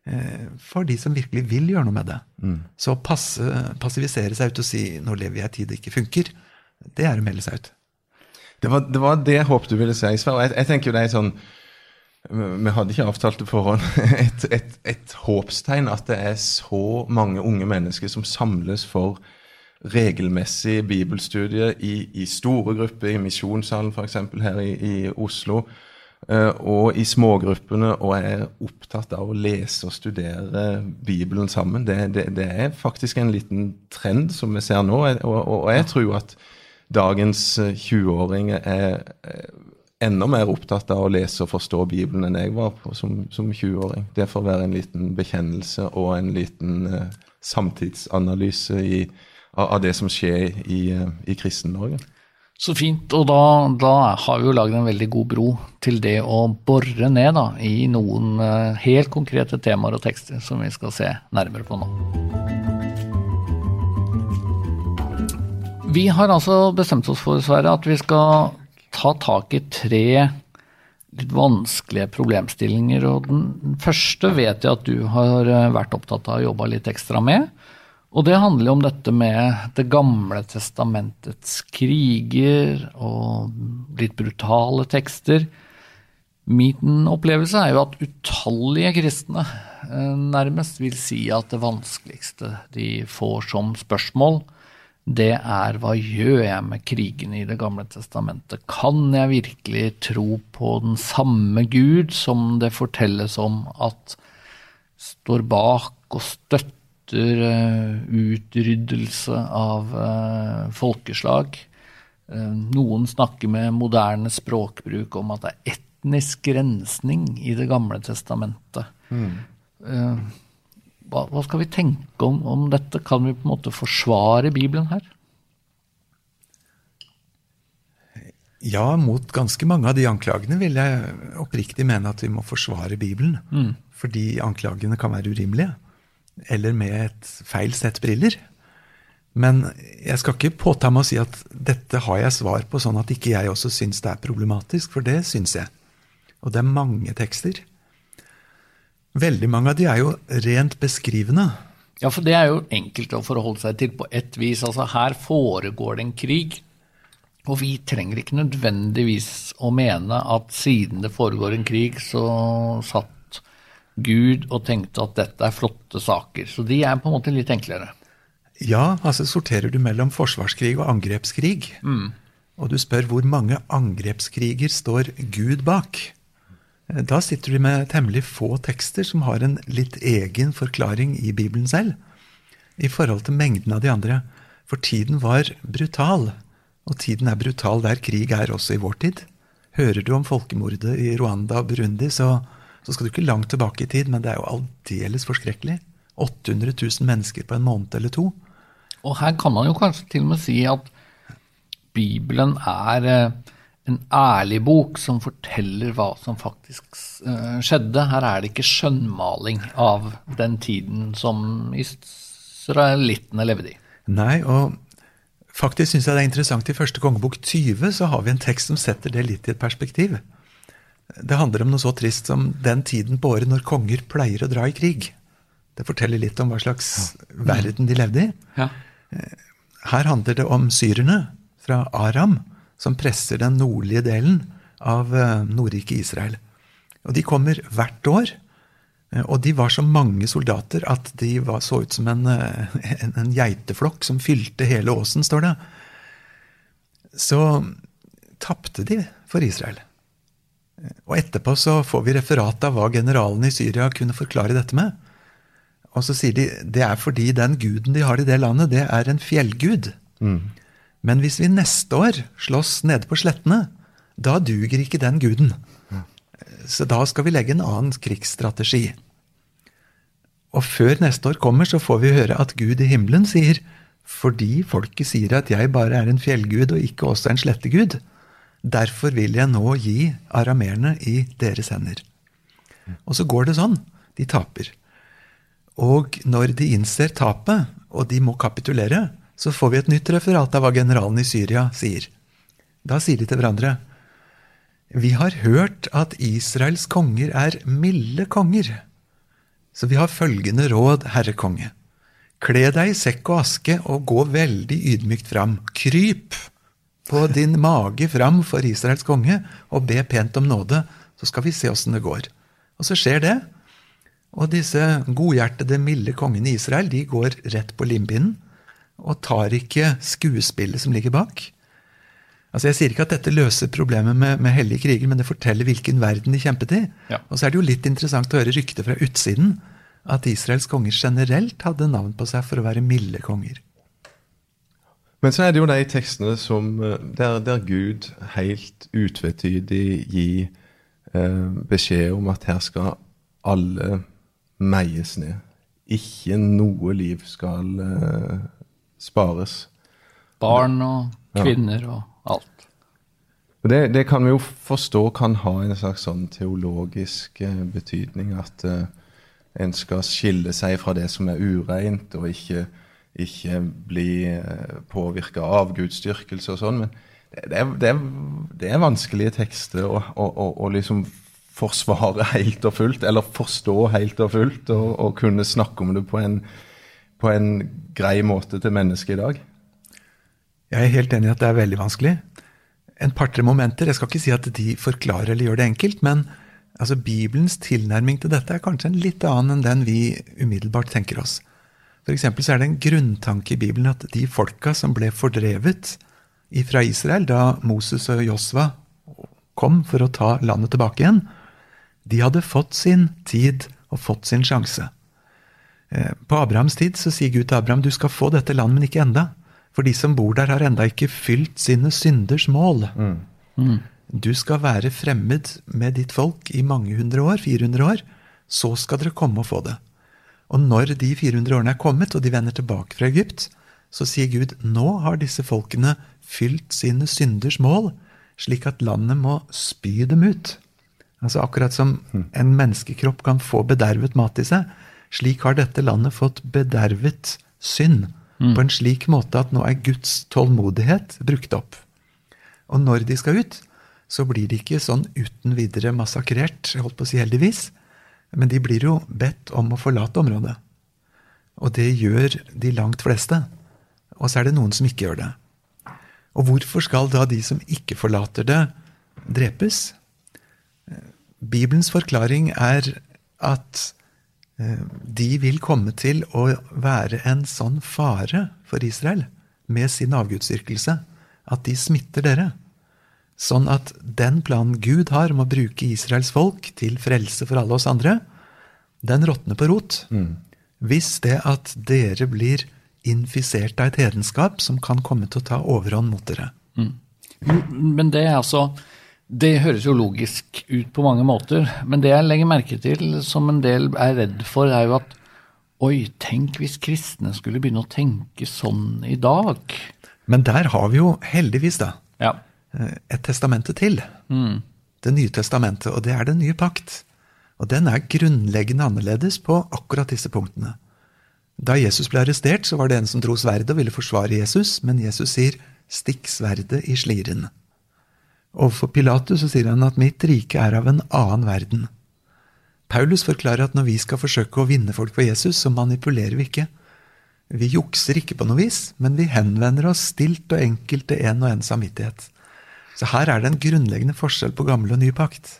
eh, for de som virkelig vil gjøre noe med det. Mm. Så å passivisere seg ut og si 'nå lever jeg i tid det ikke funker', det er å melde seg ut. Det var det, var det håpet du ville si, Sverre. Jeg, jeg tenker jo det er sånn vi hadde ikke avtalt det forhånd. Et, et, et håpstegn at det er så mange unge mennesker som samles for regelmessig bibelstudie i, i, store grupper, i Misjonssalen f.eks. her i, i, Oslo. eh, og i smågruppene og er opptatt av å lese og studere Bibelen sammen. Det, det, det er faktisk en liten trend som vi ser nå, og, og jeg tror at dagens 20-åringer er enda mer opptatt av å lese og forstå Bibelen enn jeg var på som, som 20-åring. Det får være en liten bekjennelse og en liten uh, samtidsanalyse i, av, av, det som skjer i, uh, i Kristen-Norge. Så fint. Og da, da har vi jo lagd en veldig god bro til det å bore ned da, i noen uh, helt konkrete temaer og tekster som vi skal se nærmere på nå. Vi har altså bestemt oss for Sverre, at vi skal ta tak i tre litt vanskelige problemstillinger. og Den første vet jeg at du har eh, vært opptatt av å jobbe litt ekstra med. Og det handler jo om dette med Det gamle testamentets kriger og litt brutale tekster. Min opplevelse er jo at utallige kristne eh, nærmest vil si at det vanskeligste de får som spørsmål, det er hva gjør jeg med krigene i Det gamle testamentet? Kan jeg virkelig tro på den samme Gud som det fortelles om at står bak og støtter uh, utryddelse av uh, folkeslag? Uh, noen snakker med moderne språkbruk om at det er etnisk rensning i Det gamle testamentet. Mm hva, hva, skal vi tenke om, om, dette? Kan vi på en måte forsvare Bibelen her? Ja, mot ganske mange av de anklagene vil jeg oppriktig mene at vi må forsvare Bibelen. Mm. Fordi anklagene kan være urimelige. Eller med et feil sett briller. Men jeg skal ikke påta meg å si at dette har jeg svar på, sånn at ikke jeg også syns det er problematisk, for det syns jeg. Og det er mange tekster Veldig mange av de er jo rent beskrivende. Ja, for det er jo enkelt å forholde seg til på ett vis. Altså, her foregår det en krig. Og vi trenger ikke nødvendigvis å mene at siden det foregår en krig, så satt Gud og tenkte at dette er flotte saker. Så de er på en måte litt enklere. Ja, altså sorterer du mellom forsvarskrig og angrepskrig, mm. og du spør hvor mange angrepskriger står Gud bak, da sitter du med temmelig få tekster som har en litt egen forklaring i Bibelen selv, i forhold til mengden av de andre. For tiden var brutal, og tiden er brutal der krig er også i vår tid. Hører du om folkemordet i Rwanda og Burundi, så, så skal du ikke langt tilbake i tid, men det er jo aldeles forskrekkelig. 800 000 mennesker på en måned eller to. Og her kan man jo kanskje til og med si at Bibelen er eh, en ærlig bok som forteller hva som faktisk uh, skjedde. Her er det ikke skjønnmaling av den tiden som israelittene levde i. Nei, og faktisk syns jeg det er interessant i første kongebok 20 så har vi en tekst som setter det litt i et perspektiv. Det handler om noe så trist som den tiden på året når konger pleier å dra i krig. Det forteller litt om hva slags ja. verden de levde i. Ja. Her handler det om syrerne fra Aram som presser den nordlige delen av eh, Nordriket Israel. Og De kommer hvert år. Eh, og de var så mange soldater at de var, så ut som en, eh, en, en, geiteflokk som fylte hele åsen, står det. Så tapte de for Israel. Og etterpå så får vi referat av hva generalene i Syria kunne forklare dette med. Og så sier de det er fordi den guden de har i det landet, det er en fjellgud. Mm. Men hvis vi neste år slåss nede på slettene, da duger ikke den guden. Så da skal vi legge en annen krigsstrategi. Og før neste år kommer, så får vi høre at Gud i himmelen sier fordi folket sier at jeg bare er en fjellgud og ikke også en slettegud, derfor vil jeg nå gi arameerne i deres hender. Og så går det sånn. De taper. Og når de innser tapet, og de må kapitulere, så får vi et nytt referat av hva generalen i Syria sier. Da sier de til hverandre Vi har hørt at Israels konger er milde konger. Så vi har følgende råd, herre konge. Kle deg i sekk og aske og gå veldig ydmykt fram. Kryp på din mage fram for Israels konge og be pent om nåde, så skal vi se åssen det går. Og så skjer det. Og disse godhjertede, milde kongene i Israel de går rett på limpinnen og tar ikke skuespillet som ligger bak. Altså Jeg sier ikke at dette løser problemet med, med hellige kriger, men det forteller hvilken verden de kjempet i. Ja. Og så er det jo litt interessant å høre ryktet fra utsiden at Israels konger generelt hadde navn på seg for å være milde konger. Men så er det jo de tekstene som, eh, der, der Gud helt utvetydig gir eh, beskjed om at her skal alle meies ned. Ikke noe liv skal eh, spares. Barn og kvinner og alt. Og det, det kan vi jo forstå kan ha en slags sånn teologisk eh, betydning. At eh, en skal skille seg fra det som er ureint, og ikke, ikke bli eh, påvirka av gudsdyrkelse og sånn. Men det, det, er, det, er, det, er, vanskelige tekster å, å, å, å, liksom forsvare helt og fullt, eller forstå helt og fullt, og, og kunne snakke om det på en, på en grei måte til mennesket i dag. Jeg er helt enig i at det er veldig vanskelig. En par-tre momenter. Jeg skal ikke si at de forklarer eller gjør det enkelt, men altså Bibelens tilnærming til dette er kanskje en litt annen enn den vi umiddelbart tenker oss. For så er det en grunntanke i Bibelen at de folka som ble fordrevet fra Israel da Moses og Josva kom for å ta landet tilbake igjen, de hadde fått sin tid og fått sin sjanse. Eh, på Abrahams tid så sier Gud til Abraham du skal få dette landet, men ikke enda. For de som bor der, har enda ikke fylt sine synders mål. Mm. Mm. Du skal være fremmed med ditt folk i mange hundre år, 400 år. Så skal dere komme og få det. Og når de 400 årene er kommet, og de vender tilbake fra Egypt, så sier Gud nå har disse folkene fylt sine synders mål, slik at landet må spy dem ut. Altså Akkurat som en menneskekropp kan få bedervet mat i seg, slik har dette landet fått bedervet synd mm. på en slik måte at nå er Guds tålmodighet brukt opp. Og når de skal ut, så blir de ikke sånn uten videre massakrert, jeg holdt på å si heldigvis, men de blir jo bedt om å forlate området. Og det gjør de langt fleste. Og så er det noen som ikke gjør det. Og hvorfor skal da de som ikke forlater det, drepes? Bibelens forklaring er at de vil komme til å være en sånn fare for Israel med sin avgudsdyrkelse at de smitter dere. Sånn at den planen Gud har om å bruke Israels folk til frelse for alle oss andre, den råtner på rot. Mm. Hvis det at dere blir infisert av et hedenskap som kan komme til å ta overhånd mot dere. Mm. Men det er altså det høres jo logisk ut på mange måter, men det jeg legger merke til, som en del er redd for, er jo at oi, tenk hvis kristne skulle begynne å tenke sånn i dag. Men der har vi jo heldigvis, da, ja. Eh, et testamente til. Mm. Det nye testamentet, og det er den nye pakt. Og den er grunnleggende annerledes på akkurat disse punktene. Da Jesus ble arrestert, så var det en som dro sverdet og ville forsvare Jesus, men Jesus sier 'stikk sverdet i sliren'. Overfor Pilatus så sier han at 'mitt rike er av en annen verden'. Paulus forklarer at når vi skal forsøke å vinne folk for Jesus, så manipulerer vi ikke. Vi jukser ikke på noe vis, men vi henvender oss stilt og enkelt til en og en samvittighet. Så her er det en grunnleggende forskjell på gammel og ny pakt.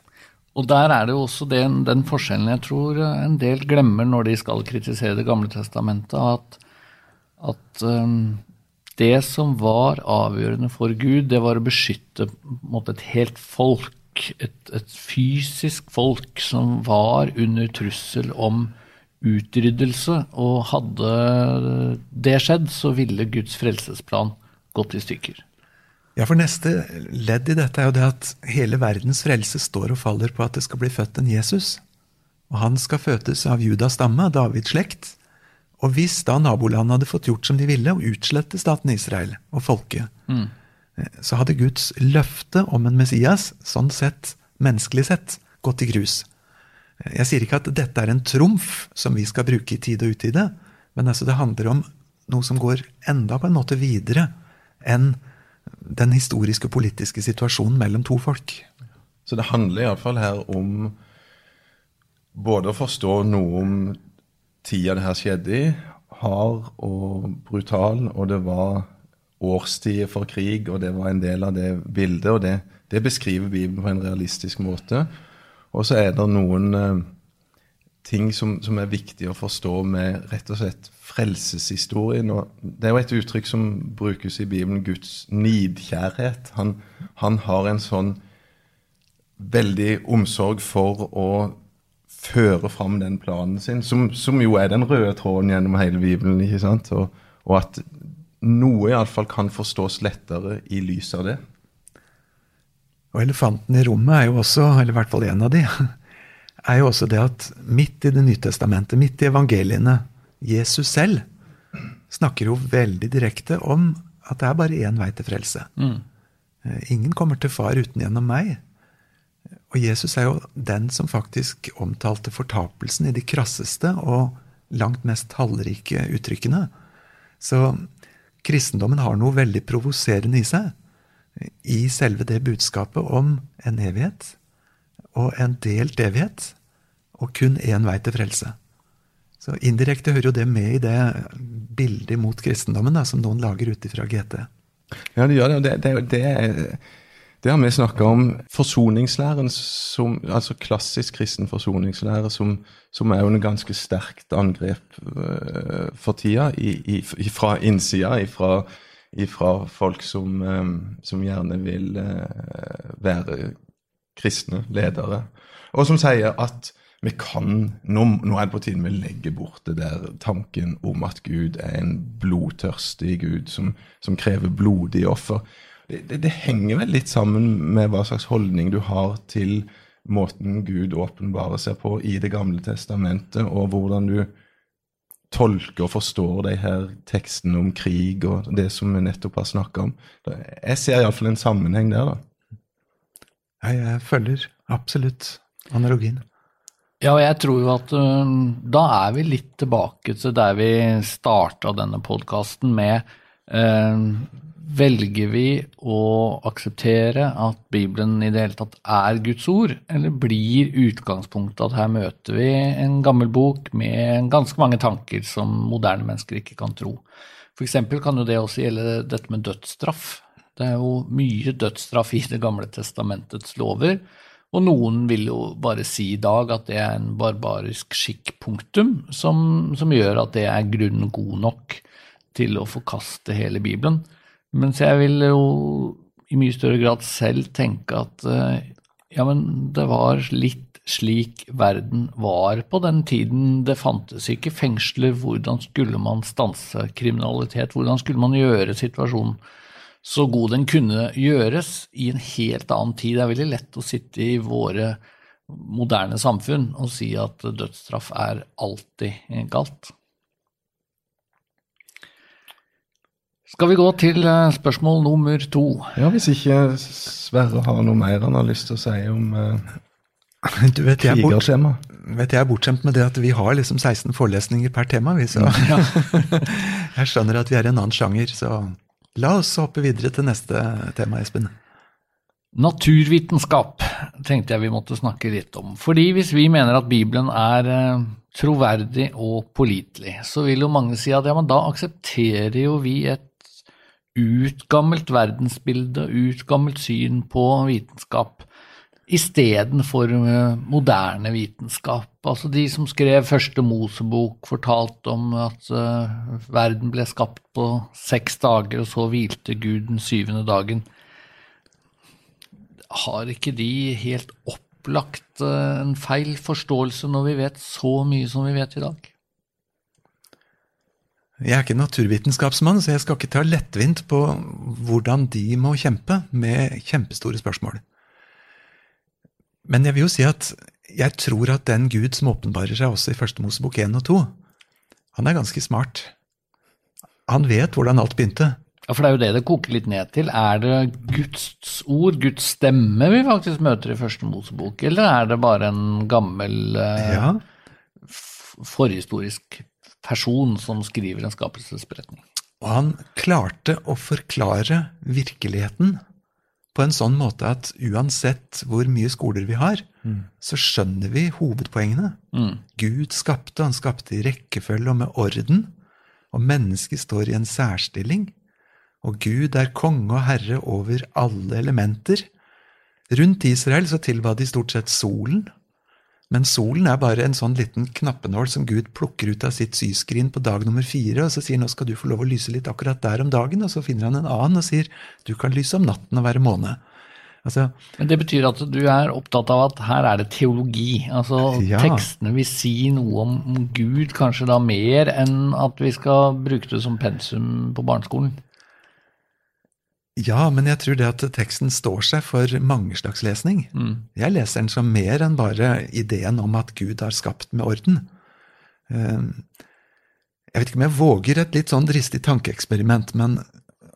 Og der er det jo også den, den forskjellen jeg tror en del glemmer når de skal kritisere Det gamle testamentet, at, at um, det som var avgjørende for Gud, det var å beskytte måte, et helt folk. Et, et, fysisk folk som var under trussel om utryddelse. Og hadde det skjedd, så ville Guds frelsesplan gått i stykker. Ja, for neste ledd i dette er jo det at hele verdens frelse står og faller på at det skal bli født en Jesus. Og han skal fødes av Judas stamme, Davids slekt. Og hvis da nabolandene hadde fått gjort som de ville, og utslette staten Israel og folket, mm. så hadde Guds løfte om en Messias, sånn sett, menneskelig sett, gått i grus. Jeg sier ikke at dette er en trumf som vi skal bruke i tide og utide, men altså det handler om noe som går enda på en måte videre enn den historiske og politiske situasjonen mellom to folk. Så det handler iallfall her om både å forstå noe om tida det her skjedde i, hard og brutal, og det var årstider for krig, og det var en del av det bildet. og det, det beskriver Bibelen på en realistisk måte. Og så er det noen eh, ting som, som, er viktig å forstå med rett og slett frelseshistorien. Og det er jo et uttrykk som brukes i Bibelen, Guds nidkjærhet. Han, han har en sånn veldig omsorg for å føre fram den planen sin, som, som, jo er den røde tråden gjennom hele Bibelen. ikke sant? Og, og at noe iallfall kan forstås lettere i lys av det. Og elefanten i rommet er jo også, eller i hvert fall en av de, er jo også det at midt i Det nye testamentet, midt i evangeliene, Jesus selv snakker jo veldig direkte om at det er bare én vei til frelse. Mm. Eh, ingen kommer til far uten gjennom meg. Og Jesus er jo den som faktisk omtalte fortapelsen i de krasseste og langt mest tallrike uttrykkene. Så kristendommen har noe veldig provoserende i seg i selve det budskapet om en evighet og en delt evighet og kun én vei til frelse. Så Indirekte hører jo det med i det bildet mot kristendommen da, som noen lager ut ifra GT. Ja, det gjør det. Det, det, det, det har vi snakka om. Forsoningslæren, som, altså klassisk kristen forsoningslære, som, som er under ganske sterkt angrep uh, for tida, i, i, fra innsida, fra ifra folk som, um, som, gjerne vil uh, være kristne ledere, og som sier at vi kan, nå, nå er det på tide vi legger bort det der tanken om at Gud er en blodtørstig Gud som, som krever blodige offer. Det, det, det, henger vel litt sammen med hva slags holdning du har til måten Gud åpenbarer seg på i Det gamle testamentet, og hvordan du tolker og forstår de her tekstene om krig og det som vi nettopp har snakka om. Jeg ser iallfall en sammenheng der, da. Ja, jeg følger absolutt analogien. Ja, og jeg tror jo at uh, da er vi litt tilbake til der vi starta denne podkasten med uh, Velger vi å akseptere at Bibelen i det hele tatt er Guds ord, eller blir utgangspunktet at her møter vi en gammel bok med ganske mange tanker som moderne mennesker ikke kan tro? F.eks. kan jo det også gjelde dette med dødsstraff. Det er jo mye dødsstraff i Det gamle testamentets lover. Og noen vil jo bare si i dag at det er en barbarisk skikk, punktum, som, som gjør at det er grunn god nok til å forkaste hele Bibelen. Mens jeg vil jo i mye større grad selv tenke at eh, ja, men det var litt slik verden var på den tiden. Det fantes ikke fengsler. Hvordan skulle man stanse kriminalitet? Hvordan skulle man gjøre situasjonen så god den kunne gjøres i en helt annen tid. Det er veldig lett å sitte i våre moderne samfunn og si at dødsstraff er alltid galt. Skal vi gå til eh, spørsmål nummer to? Ja, Hvis ikke Sverre har noe mer han har lyst til å si om uh, du vet, jeg krigerskjema. Vet jeg er bortskjemt med det at vi har liksom 16 forelesninger per tema. Vi, så ja. jeg skjønner at vi er i en annen sjanger. så... La oss hoppe videre til neste tema, Espen. Naturvitenskap tenkte jeg vi måtte snakke litt om. Fordi hvis vi mener at Bibelen er eh, troverdig og pålitelig, så vil jo mange si at ja, men da aksepterer jo vi et utgammelt verdensbilde, utgammelt syn på vitenskap istedenfor eh, moderne vitenskap. Altså de som skrev første Mosebok, fortalte om at uh, verden ble skapt på seks dager, og så hvilte Gud den syvende dagen. Har ikke de helt opplagt uh, en feil forståelse når vi vet så mye som vi vet i dag? Jeg er ikke naturvitenskapsmann, så jeg skal ikke ta lettvint på hvordan de må kjempe med kjempestore spørsmål. Men jeg vil jo si at jeg tror at den Gud som åpenbarer seg også i Første Mosebok 1 og 2, han er ganske smart. Han vet hvordan alt begynte. Ja, For det er jo det det koker litt ned til. Er det Guds ord, Guds stemme, vi faktisk møter i Første Mosebok, eller er det bare en gammel eh, ja. forhistorisk person som skriver en skapelsesberetning? Og han klarte å forklare virkeligheten på en sånn måte at uansett hvor mye skoler vi har, mm. så skjønner vi hovedpoengene. Mm. Gud skapte, han skapte i rekkefølge og med orden. Og mennesket står i en særstilling. Og Gud er konge og herre over alle elementer. Rundt Israel så tilba de stort sett solen. Men solen er bare en sånn liten knappenål som Gud plukker ut av sitt syskrin på dag nummer fire, og så sier nå skal du få lov å lyse litt akkurat der om dagen, og så finner han en annen og sier du kan lyse om natten og være måne. Altså, Men det betyr at du er opptatt av at her er det teologi. Altså Ja. tekstene vil si noe om Gud, kanskje da mer enn at vi skal bruke det som pensum på barneskolen. Ja, men jeg tror det at teksten står seg for mange slags lesning. Jeg leser den som mer enn bare ideen om at Gud har skapt med orden. Eh, Jeg vet ikke om jeg våger et litt sånn dristig tankeeksperiment, men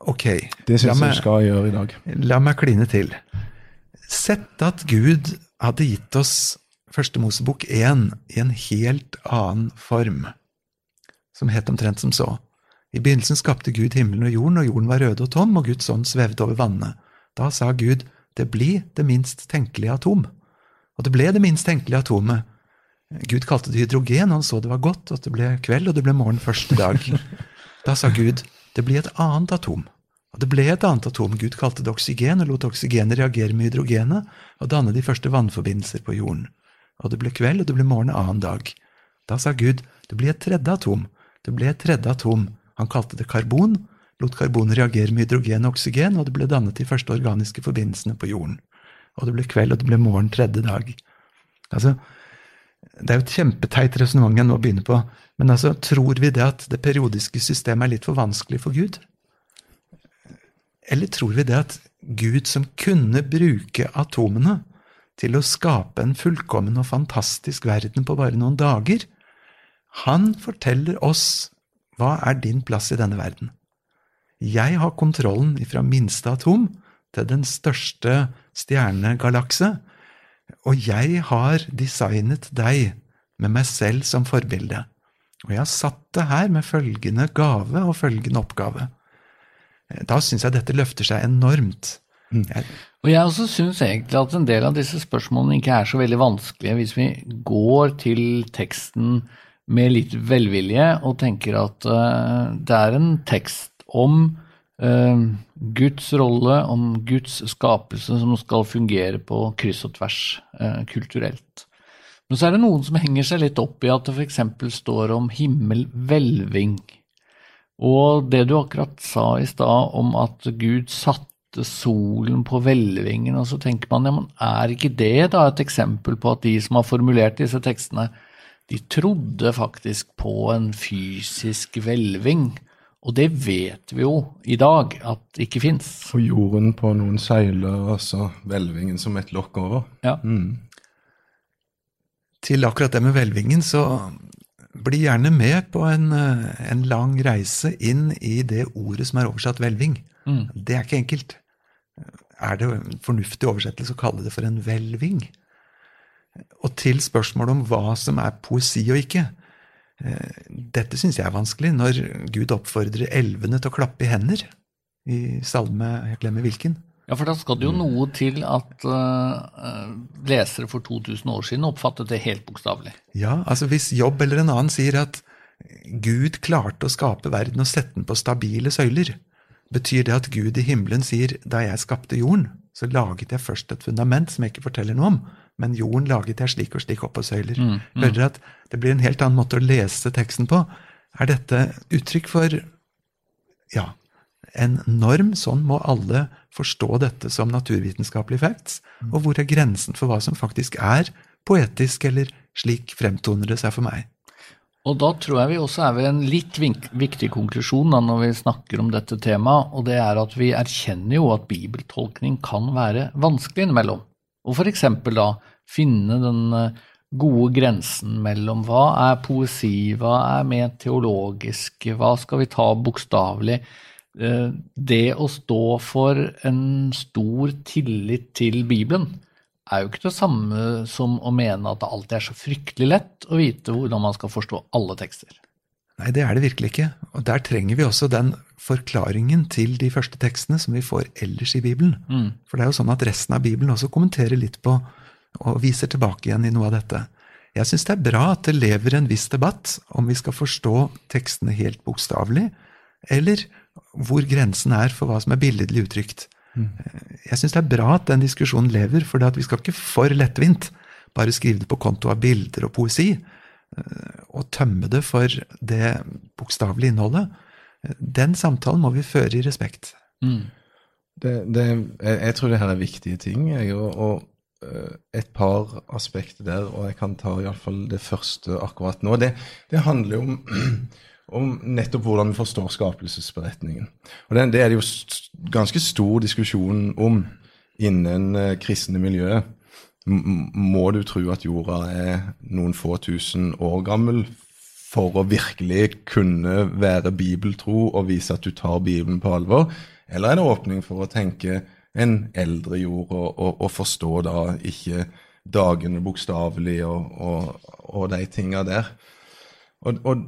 ok. Det syns jeg du skal gjøre i dag. La meg kline til. Sett at Gud hadde gitt oss Første Mosebok 1 i en helt annen form, som het omtrent som så. I begynnelsen skapte Gud himmelen og jorden, og jorden var rød og tom, og Guds ånd svevde over vannene. Da sa Gud, det blir det minst tenkelige atom. Og det ble det minst tenkelige atomet. Gud kalte det hydrogen, og han så det var godt, og det ble kveld, og det ble morgen første dag. Da sa Gud, det blir et annet atom. Og det ble et annet atom. Gud kalte det oksygen, og lot oksygenet reagere med hydrogenet og danne de første vannforbindelser på jorden. Og det ble kveld, og det ble morgen annen dag. Da sa Gud, det blir et tredje atom. Det ble et tredje atom. Han kalte det karbon, lot karbon reagere med hydrogen og oksygen, og det ble dannet de første organiske forbindelsene på jorden. Og det ble kveld, og det ble morgen tredje dag. Altså, det er jo et kjempeteit resonnement jeg nå begynner på, men altså, tror vi det at det periodiske systemet er litt for vanskelig for Gud? Eller tror vi det at Gud som kunne bruke atomene til å skape en fullkommen og fantastisk verden på bare noen dager, han forteller oss hva er din plass i denne verden. Jeg har kontrollen fra minste atom til den største stjernegalakse, og jeg har designet deg med meg selv som forbilde. Og jeg har satt det her med følgende gave og følgende oppgave. Da syns jeg dette løfter seg enormt. Jeg, Og jeg også syns egentlig at en del av disse spørsmålene ikke er så veldig vanskelige hvis vi går til teksten med litt velvilje og tenker at uh, det er en tekst om uh, Guds rolle, om Guds skapelse som skal fungere på kryss og tvers uh, kulturelt. Men så er det noen som henger seg litt opp i at det f.eks. står om himmelhvelving. Og det du akkurat sa i stad om at Gud satte solen på hvelvingen, og så tenker man ja, men er ikke det da et eksempel på at de som har formulert disse tekstene, de trodde faktisk på en fysisk hvelving? Og det vet vi jo i dag at ikke fins. Og jorden på noen seiler, altså så hvelvingen som et lokk over. Ja. til akkurat det med hvelvingen, så bli gjerne med på en, eh, en lang reise inn i det ordet som er oversatt hvelving. Det er ikke enkelt. Er det en fornuftig oversettelse å kalle det for en hvelving? Og til spørsmålet om hva som er poesi og ikke. Eh, Dette syns jeg er vanskelig, når Gud oppfordrer elvene til å klappe i hender. I salme Jeg glemmer hvilken. Ja, for da skal det jo noe til at uh, lesere for 2000 år siden oppfattet det helt bokstavelig. Ja, altså hvis Jobb eller en annen sier at Gud klarte å skape verden og sette den på stabile søyler, betyr det at Gud i himmelen sier da jeg skapte jorden, så laget jeg først et fundament som jeg ikke forteller noe om, men jorden laget jeg slik og slik opp på søyler. Hører dere at det blir en helt annen måte å lese teksten på? Er dette uttrykk for ja, en norm? Sånn må alle forstå dette som naturvitenskapelige facts. Og hvor er grensen for hva som faktisk er poetisk, eller slik fremtoner det seg for meg? Og da tror jeg vi også er ved en litt viktig konklusjon da, når vi snakker om dette temaet, og det er at vi erkjenner jo at bibeltolkning kan være vanskelig innimellom. Og f.eks. da finne den eh, gode grensen mellom hva er poesi, hva er mer teologisk, hva skal vi ta bokstavelig. Eh, Det å stå for en stor tillit til Bibelen er jo ikke det samme som å mene at det alltid er så fryktelig lett å vite hvordan man skal forstå alle tekster. Nei, det er det virkelig ikke. Og der trenger vi også den forklaringen til de første tekstene som vi får ellers i Bibelen. For det er jo sånn at resten av Bibelen også kommenterer litt på og viser tilbake igjen i noe av dette. Jeg syns det er bra at det lever en viss debatt om vi skal forstå tekstene helt bokstavelig, eller hvor grensen er for hva som er billedlig uttrykt. Jeg syns det er bra at den diskusjonen lever, for vi skal ikke for lettvint bare skrive det på konto av bilder og poesi, eh, og tømme det for det bokstavelige innholdet, eh, den samtalen må vi føre i respekt. Mm. Det, det, jeg, jeg, tror det her er viktige ting. Jeg, og, og, et par aspekter der, og jeg kan ta iallfall det første akkurat nå. Det, det handler jo om, om, nettopp hvordan vi forstår skapelsesberetningen. Og det, det er det jo st ganske stor diskusjon om innen uh, kristne miljøer. Må du tro at jorda er noen få tusen år gammel for å virkelig kunne være bibeltro og vise at du tar Bibelen på alvor? Eller er det åpning for å tenke en eldre jord, og, og, og forstå da ikke dagene bokstavelig og, og, de tinga der? Og,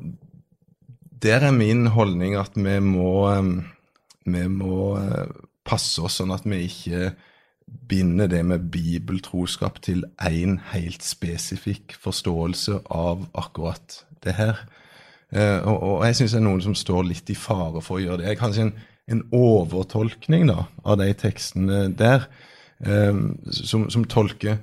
der er min holdning at vi må, vi må eh, passe oss sånn at vi ikke binder det med bibeltroskap til én helt spesifikk forståelse av akkurat det her. Eh, og, og, jeg syns det er noen som står litt i fare for å gjøre det. Kanskje en, en overtolkning da, av de tekstene der, eh, som, som, tolker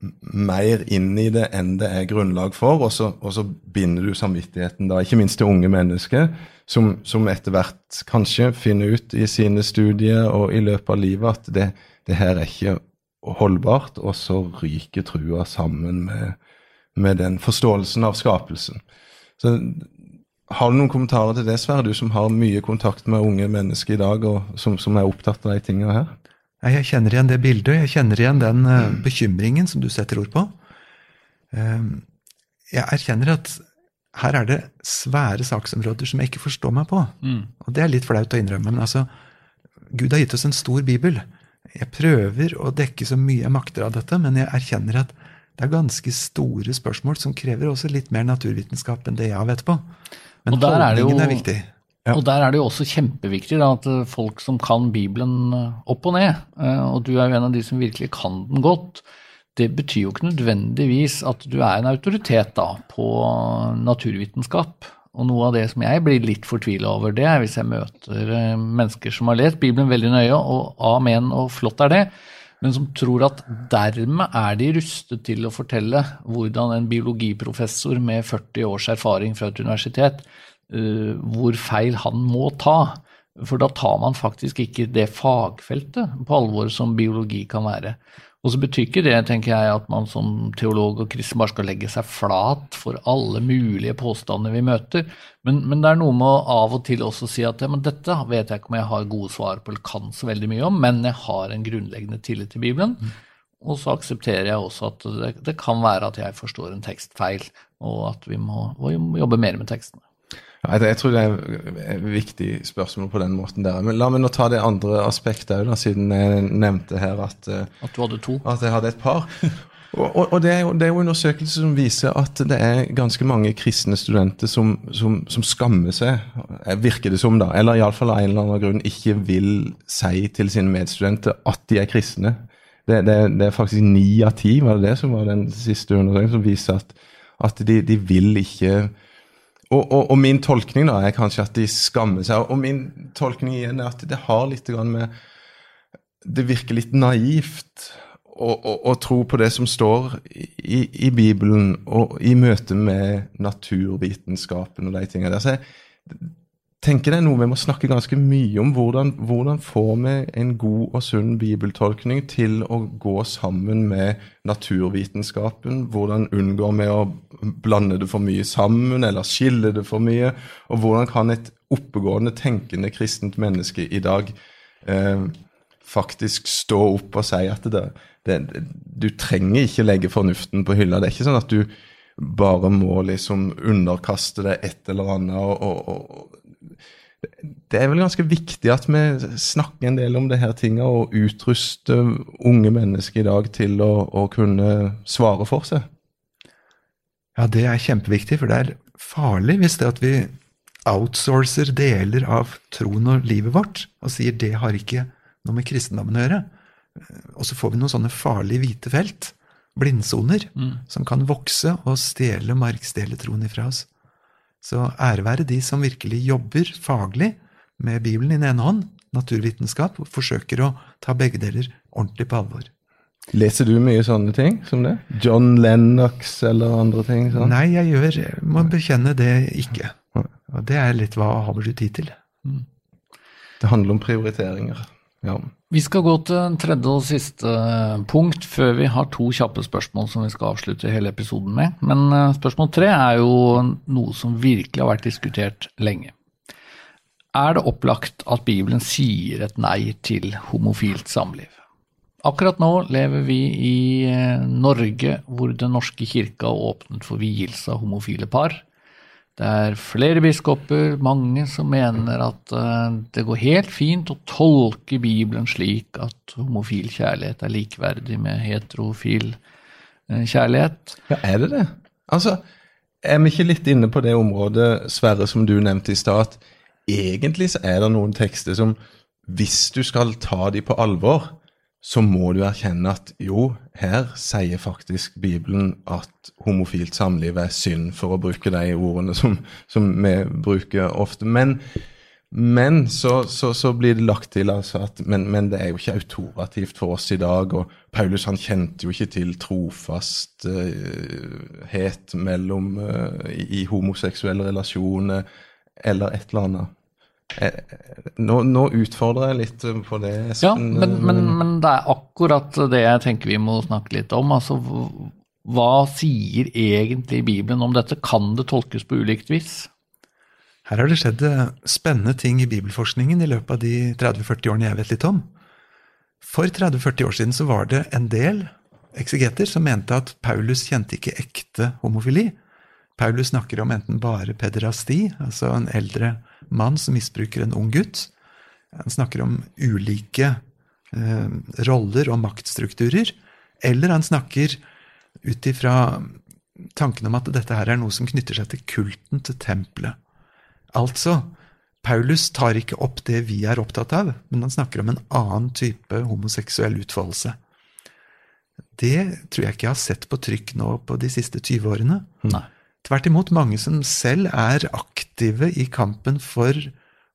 mer inn i det enn det er grunnlag for, og så, og så binder du samvittigheten, da, ikke minst til unge mennesker, som, som etter hvert kanskje finner ut i sine studier og i løpet av livet at det, det her er ikke holdbart, og så ryker trua sammen med, med den forståelsen av skapelsen. Så Har du noen kommentarer til det, Sverre, du som har mye kontakt med unge mennesker i dag, og som, som er opptatt av de tingene her? Jeg kjenner igjen det bildet, jeg kjenner igjen den uh, bekymringen som du setter ord på. Uh, jeg erkjenner at her er det svære saksområder som jeg ikke forstår meg på. Mm. Og det er litt flaut å innrømme, men altså Gud har gitt oss en stor bibel. Jeg prøver å dekke så mye jeg makter av dette, men jeg erkjenner at det er ganske store spørsmål som krever også litt mer naturvitenskap enn det jeg vet på. Men holdningen er, er, viktig. Ja. Og der er det jo også kjempeviktig da, at folk som kan Bibelen eh, opp og ned, eh, og du er jo en av de som virkelig kan den godt, det betyr jo ikke nødvendigvis at du er en autoritet da på naturvitenskap. Og noe av det som jeg blir litt fortvila over, det er hvis jeg møter eh, mennesker som har lest Bibelen veldig nøye, og amen og flott er det, men som tror at dermed er de rustet til å fortelle hvordan en biologiprofessor med 40 års erfaring fra et universitet, uh, hvor feil han må ta. For da tar man faktisk ikke det fagfeltet på alvor som biologi kan være. Og så betyr ikke det, tenker jeg, at man som teolog og kristen bare skal legge seg flat for alle mulige påstander vi møter, men, men det er noe med å av og til også si at ja, men dette vet jeg ikke om jeg har gode svar på eller kan så veldig mye om, men jeg har en grunnleggende tillit til Bibelen. Mm. Og så aksepterer jeg også at det, det, kan være at jeg forstår en tekst feil, og at vi må, må jobbe mer med tekstene. Jeg tror det er et viktig spørsmål på den måten der. Men la meg nå ta det andre aspektet òg, siden jeg nevnte her at eh, At du hadde to? At jeg hadde et par. og, og, og det, er jo, det er jo undersøkelser som viser at det er ganske mange kristne studenter som, som, som skammer seg, eh, virker det som, da, eller iallfall av en eller annen grunn ikke vil si til sine medstudenter at de er kristne. Det, det, det er faktisk ni av ti, var det det som var den siste undersøkelsen, som viser at, at de, de vil ikke og, og, og, min tolkning da er kanskje at de skammer seg. Og min tolkning igjen er at det har litt med Det virker litt naivt å, å, å tro på det som står i, i, Bibelen, og i møte med naturvitenskapen og de tingene der. Så jeg, tenker det er noe vi må snakke ganske mye om. Hvordan, hvordan får vi en god og sunn bibeltolkning til å gå sammen med naturvitenskapen? Hvordan unngår vi å blande det for mye sammen eller skille det for mye? Og hvordan kan et oppegående, tenkende kristent menneske i dag eh, faktisk stå opp og si at det, det, du trenger ikke legge fornuften på hylla. Det er ikke sånn at du bare må liksom underkaste deg et eller annet og, og, og det er vel ganske viktig at vi snakker en del om det her tinget, og utruster unge mennesker i dag til å, å, kunne svare for seg. Ja, det er kjempeviktig, for det er farlig hvis det at vi outsourcer deler av troen og livet vårt og sier det har ikke noe med kristendommen å gjøre. Og så får vi noen sånne farlige hvite felt, blindsoner, mm. som kan vokse og stjele markstjele troen ifra oss. Så ære være de som virkelig jobber faglig med Bibelen i den ene hånd, naturvitenskap, og forsøker å ta begge deler ordentlig på alvor. Leser du mye sånne ting som det? John Lennox eller andre ting? Sånn? Nei, jeg gjør, må bekjenne det ikke. Og det er litt hva har du tid til? Det handler om prioriteringer. Ja. Vi skal gå til en tredje og siste punkt før vi har to kjappe spørsmål som vi skal avslutte hele episoden med. Men eh, spørsmål tre er jo noe som virkelig har vært diskutert lenge. Er det opplagt at Bibelen sier et nei til homofilt samliv? Akkurat nå lever vi i eh, Norge, hvor Den norske kirke har åpnet for vielse av homofile par. Det er flere biskoper, mange som mener at eh, det går helt fint å tolke Bibelen slik at homofil kjærlighet er likeverdig med heterofil eh, kjærlighet. ja, er det det? Altså, er vi ikke litt inne på det området, Sverre, som du nevnte i stad, egentlig så er det noen tekster som, hvis du skal ta de på alvor, så må du erkjenne at jo, her sier faktisk Bibelen at homofilt samliv er synd, for å bruke de ordene som, som vi bruker ofte. Men, men så, så, så, blir det lagt til altså at men, men, det er jo ikke autorativt for oss i dag. Og Paulus han kjente jo ikke til trofasthet uh, mellom uh, i, i homoseksuelle relasjoner eller et eller annet. Nå, nå, utfordrer jeg litt på det. Ja, men, men, men, det er akkurat det jeg tenker vi må snakke litt om. Altså, hva sier egentlig Bibelen om dette? Kan det tolkes på ulikt vis? Her har det skjedd eh, spennende ting i bibelforskningen i løpet av de 30-40 årene jeg vet litt om. For 30-40 år siden så var det en del eksegeter som mente at Paulus kjente ikke ekte homofili. Paulus snakker om enten bare pederasti, altså en eldre mann som misbruker en ung gutt. Han snakker om ulike eh, roller og maktstrukturer. Eller han snakker ut ifra tanken om at dette her er noe som knytter seg til kulten til tempelet. Altså, Paulus tar ikke opp det vi er opptatt av, men han snakker om en annen type homoseksuell utfoldelse. Det tror jeg ikke jeg har sett på trykk nå på de siste 20 årene. Nei. Tvert imot mange som selv er aktive i kampen for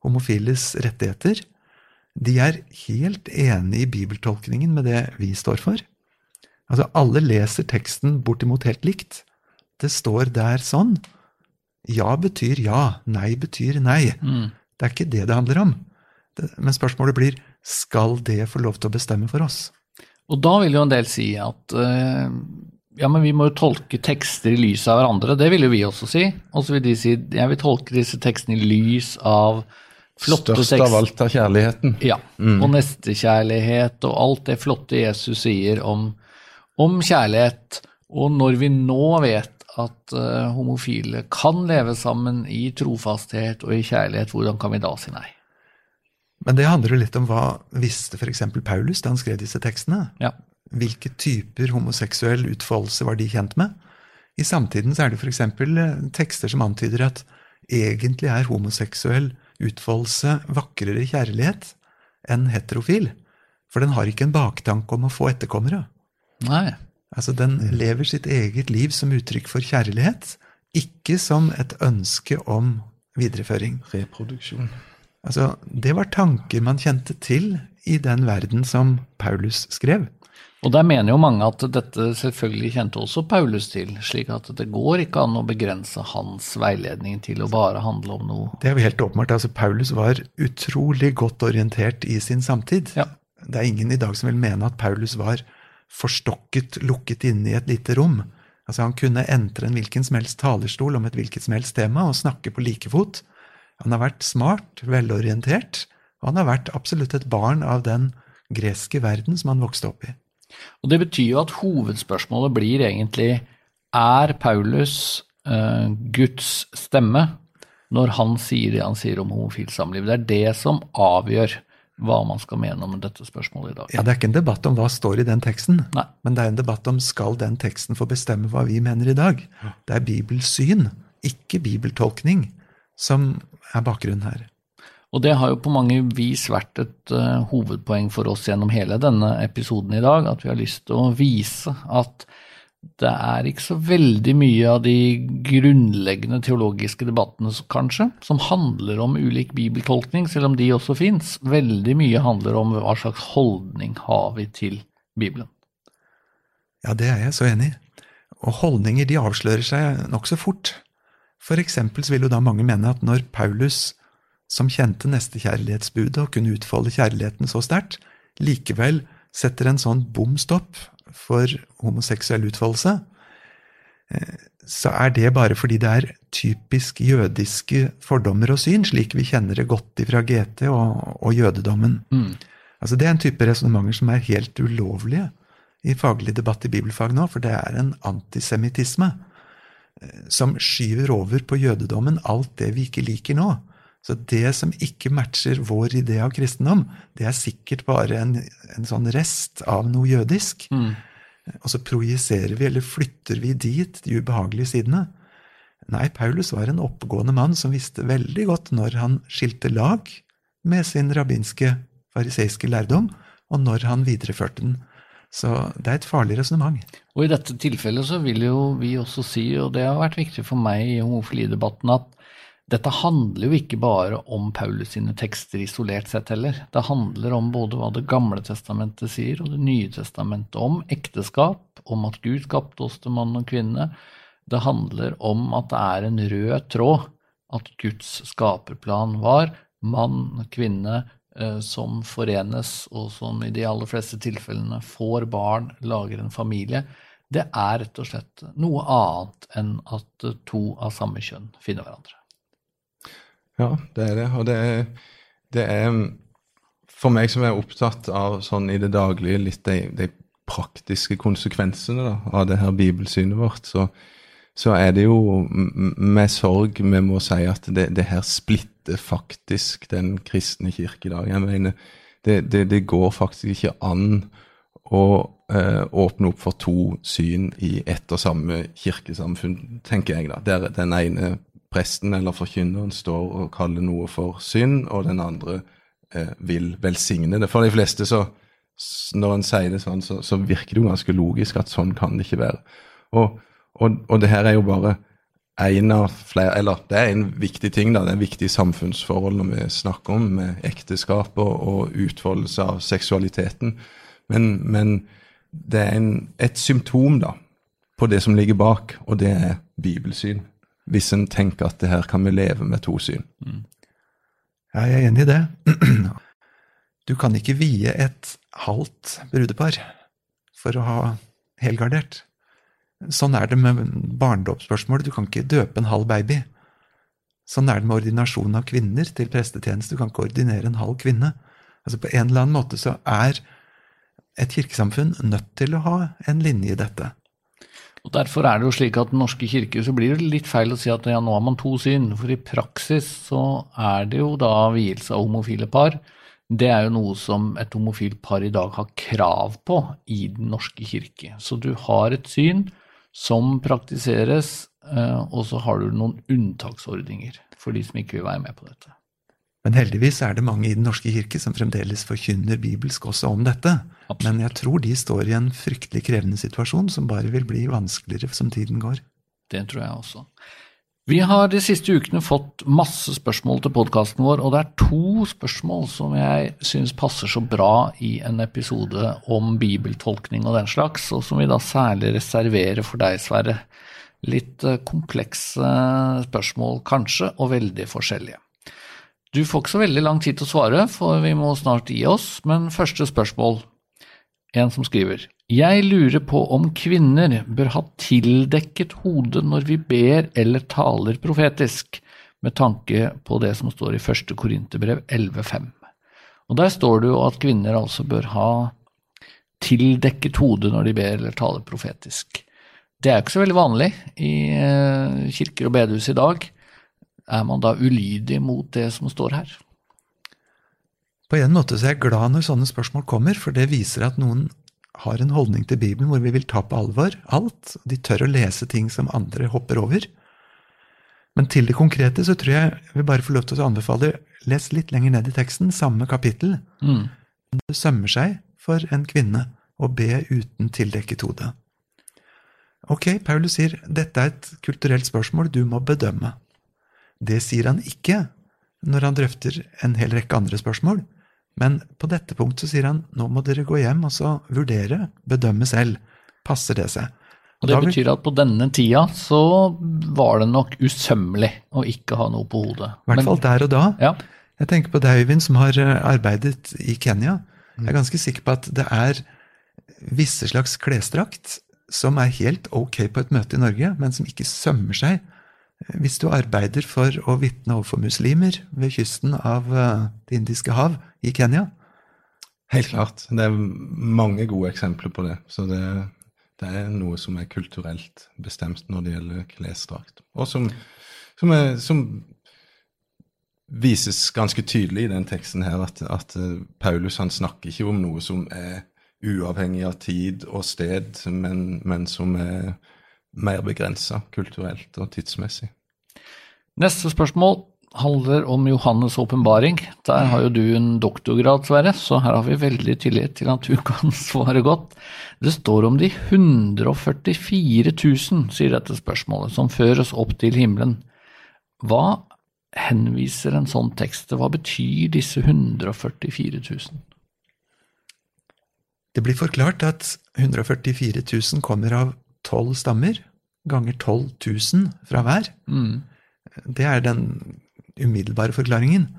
homofiles rettigheter. De er helt enig i bibeltolkningen med det vi står for. Altså, alle leser teksten bortimot helt likt. Det står der sånn. Ja betyr ja, nei betyr nei. Mm. Det er ikke det det handler om. Men spørsmålet blir skal det få lov til å bestemme for oss? Og da vil jo en del si at uh, ja, men vi må jo tolke tekster i lys av hverandre. Det vil jo vi også si. Og så vil de si jeg vil tolke disse tekstene i lys av flotte tekster. Størst av alt er kjærligheten. Ja. Mm. Og nestekjærlighet og alt det flotte Jesus sier om, om kjærlighet. Og når vi nå vet at uh, homofile kan leve sammen i trofasthet og i kjærlighet, hvordan kan vi da si nei? Men det handler jo litt om hva visste f.eks. Paulus da han skrev disse tekstene. Ja. Hvilke typer homoseksuell utfoldelse var de kjent med? I samtiden så er det f.eks. Eh, tekster som antyder at egentlig er homoseksuell utfoldelse vakrere kjærlighet enn heterofil. For den har ikke en baktanke om å få etterkommere. Nei. Altså, Den lever sitt eget liv som uttrykk for kjærlighet, ikke som et ønske om videreføring. Reproduksjon. Altså, Det var tanker man kjente til i den verden som Paulus skrev. Og der mener jo mange at dette selvfølgelig kjente også Paulus til, slik at det går ikke an å begrense hans veiledning til å bare handle om noe Det er jo helt åpenbart. altså Paulus var utrolig godt orientert i sin samtid. Ja. Det er ingen i dag som vil mene at Paulus var forstokket, lukket inne i et lite rom. Altså Han kunne entre en hvilken som helst talerstol om et hvilket som helst tema og snakke på like fot. Han har vært smart, velorientert, og han har vært absolutt et barn av den greske verden som han vokste opp i. Og Det betyr jo at hovedspørsmålet blir egentlig er Paulus uh, Guds stemme når han sier det han sier om homofilt samliv? Det er det som avgjør hva man skal mene om dette spørsmålet i dag. Ja, Det er ikke en debatt om hva står i den teksten, Nei. men det er en debatt om skal den teksten få bestemme hva vi mener i dag. Det er bibelsyn, ikke bibeltolkning, som er bakgrunnen her. Og det har jo på mange vis vært et uh, hovedpoeng for oss gjennom hele denne episoden i dag, at vi har lyst til å vise at det er ikke så veldig mye av de grunnleggende teologiske debattene, kanskje, som handler om ulik bibeltolkning, selv om de også fins. Veldig mye handler om hva slags holdning har vi til Bibelen. Ja, det er jeg så enig i. Og holdninger de avslører seg nokså fort. For eksempel så vil jo da mange mene at når Paulus, som kjente nestekjærlighetsbudet og kunne utfolde kjærligheten så sterkt, likevel setter en sånn bom stopp for homoseksuell utfoldelse, eh, så er det bare fordi det er typisk jødiske fordommer og syn, slik vi kjenner det godt ifra GT og, og jødedommen. Mm. Altså Det er en type resonnementer som er helt ulovlige i faglig debatt i bibelfag nå, for det er en antisemittisme eh, som skyver over på jødedommen alt det vi ikke liker nå. Så det som ikke matcher vår idé av kristendom, det er sikkert bare en, en sånn rest av noe jødisk. Mm. Og så projiserer vi, eller flytter vi dit, de ubehagelige sidene. Nei, Paulus var en oppegående mann som visste veldig godt når han skilte lag med sin rabbinske, fariseiske lærdom, og når han videreførte den. Så det er et farlig resonnement. Og i dette tilfellet så vil jo vi også si, og det har vært viktig for meg i homofilidebatten, at dette handler jo ikke bare om Paulus sine tekster isolert sett heller. Det handler om både hva Det gamle testamentet sier og Det nye testamentet, om ekteskap, om at Gud skapte oss til mann og kvinne. Det handler om at det er en rød tråd at Guds skaperplan var mann og kvinne eh, som forenes, og som i de aller fleste tilfellene får barn, lager en familie. Det er rett og slett noe annet enn at to av samme kjønn finner hverandre. Ja, det er det. Og det er, det er For meg som er opptatt av sånn i det daglige litt de, de praktiske konsekvensene da, av det her bibelsynet vårt, så, så er det jo med sorg vi må si at det, det, her splitter faktisk den kristne kirke i dag. Jeg mener, det, det, det går faktisk ikke an å eh, åpne opp for to syn i ett og samme kirkesamfunn, tenker jeg da. Der den ene presten eller forkynneren står og kaller noe for synd, og den andre eh, vil velsigne det. For de fleste, så, når en sier det sånn, så, så, virker det jo ganske logisk at sånn kan det ikke være. Og, og, og det her er jo bare en av flere Eller det er en viktig ting, da. Det er en viktig samfunnsforhold når vi snakker om med ekteskap og, og utfoldelse av seksualiteten. Men, men det er en, et symptom, da, på det som ligger bak, og det er bibelsyn hvis en tenker at det her kan vi leve med to syn. Mm. Ja, jeg er enig i det. Du kan ikke vie et halvt brudepar for å ha helgardert. Sånn er det med barnedåpsspørsmålet. Du kan ikke døpe en halv baby. Sånn er det med ordinasjon av kvinner til prestetjeneste. Du kan ikke ordinere en halv kvinne. Altså På en eller annen måte så er et kirkesamfunn nødt til å ha en linje i dette. Og Derfor er det jo slik at Den norske kirke så blir det litt feil å si at ja, nå har man to syn. For i praksis så er det jo da vielse av homofile par. Det er jo noe som et homofilt par i dag har krav på i Den norske kirke. Så du har et syn som praktiseres, eh, og så har du noen unntaksordninger for de som ikke vil være med på dette. Men heldigvis er det mange i Den norske kirke som fremdeles forkynner bibelsk også om dette. Absolutt. Men jeg tror de står i en fryktelig krevende situasjon som bare vil bli vanskeligere som tiden går. Det tror jeg også. Vi har de siste ukene fått masse spørsmål til podkasten vår, og det er to spørsmål som jeg syns passer så bra i en episode om bibeltolkning og den slags, og som vi da særlig reserverer for deg, Sverre. Litt eh, komplekse spørsmål kanskje, og veldig forskjellige. Du får ikke så veldig lang tid til å svare, for vi må snart gi oss, men første spørsmål. En som skriver Jeg lurer på om kvinner bør ha tildekket hode når vi ber eller taler profetisk, med tanke på det som står i første Korinterbrev 11.5. Og Der står det jo at kvinner altså bør ha tildekket hode når de ber eller taler profetisk. Det er ikke så veldig vanlig i eh, kirker og bedehus i dag er man da ulydig mot det som står her? På en måte så er jeg glad når sånne spørsmål kommer, for det viser at noen har en holdning til Bibelen hvor vi vil ta på alvor alt. De tør å lese ting som andre hopper over. Men til det konkrete så tror jeg vi bare får lov til å anbefale les litt lenger ned i teksten, samme kapittel. Mm. Det sømmer seg for en kvinne å be uten tildekket hode. Ok, Paulus sier dette er et kulturelt spørsmål du må bedømme. Det sier han ikke når han drøfter en hel rekke andre spørsmål. Men på dette punktet sier han nå må dere gå hjem og så vurdere, bedømme selv. passer det seg. Og det betyr at på denne tida så var det nok usømmelig å ikke ha noe på hodet. I hvert fall der og da. ja, Jeg tenker på deg, Øyvind, som har eh, arbeidet i Kenya. Jeg er ganske sikker på at det er visse slags klesdrakt som er helt ok på et møte i Norge, men som ikke sømmer seg hvis du arbeider for å vitne overfor muslimer ved kysten av eh, Det indiske hav i Kenya. Helt klart. Det er mange gode eksempler på det. Så det, det er noe som er kulturelt bestemt når det gjelder klesdrakt. Og som, som, er, som vises ganske tydelig i den teksten her, at, at eh, Paulus han snakker ikke om noe som er uavhengig av tid og sted, men, men som er mer begrensa kulturelt og tidsmessig. Neste spørsmål handler om Johannes' åpenbaring. Der har jo du en doktorgrad, Sverre, så her har vi veldig tillit til at du kan svare godt. Det står om de 144 000, sier dette spørsmålet, som føres opp til himmelen. Hva henviser en sånn tekst til? Hva betyr disse 144 000? Det blir forklart at 144 000 kommer av tolv stammer, ganger 12 000 fra hver. Mm. Det er den umiddelbare forklaringen.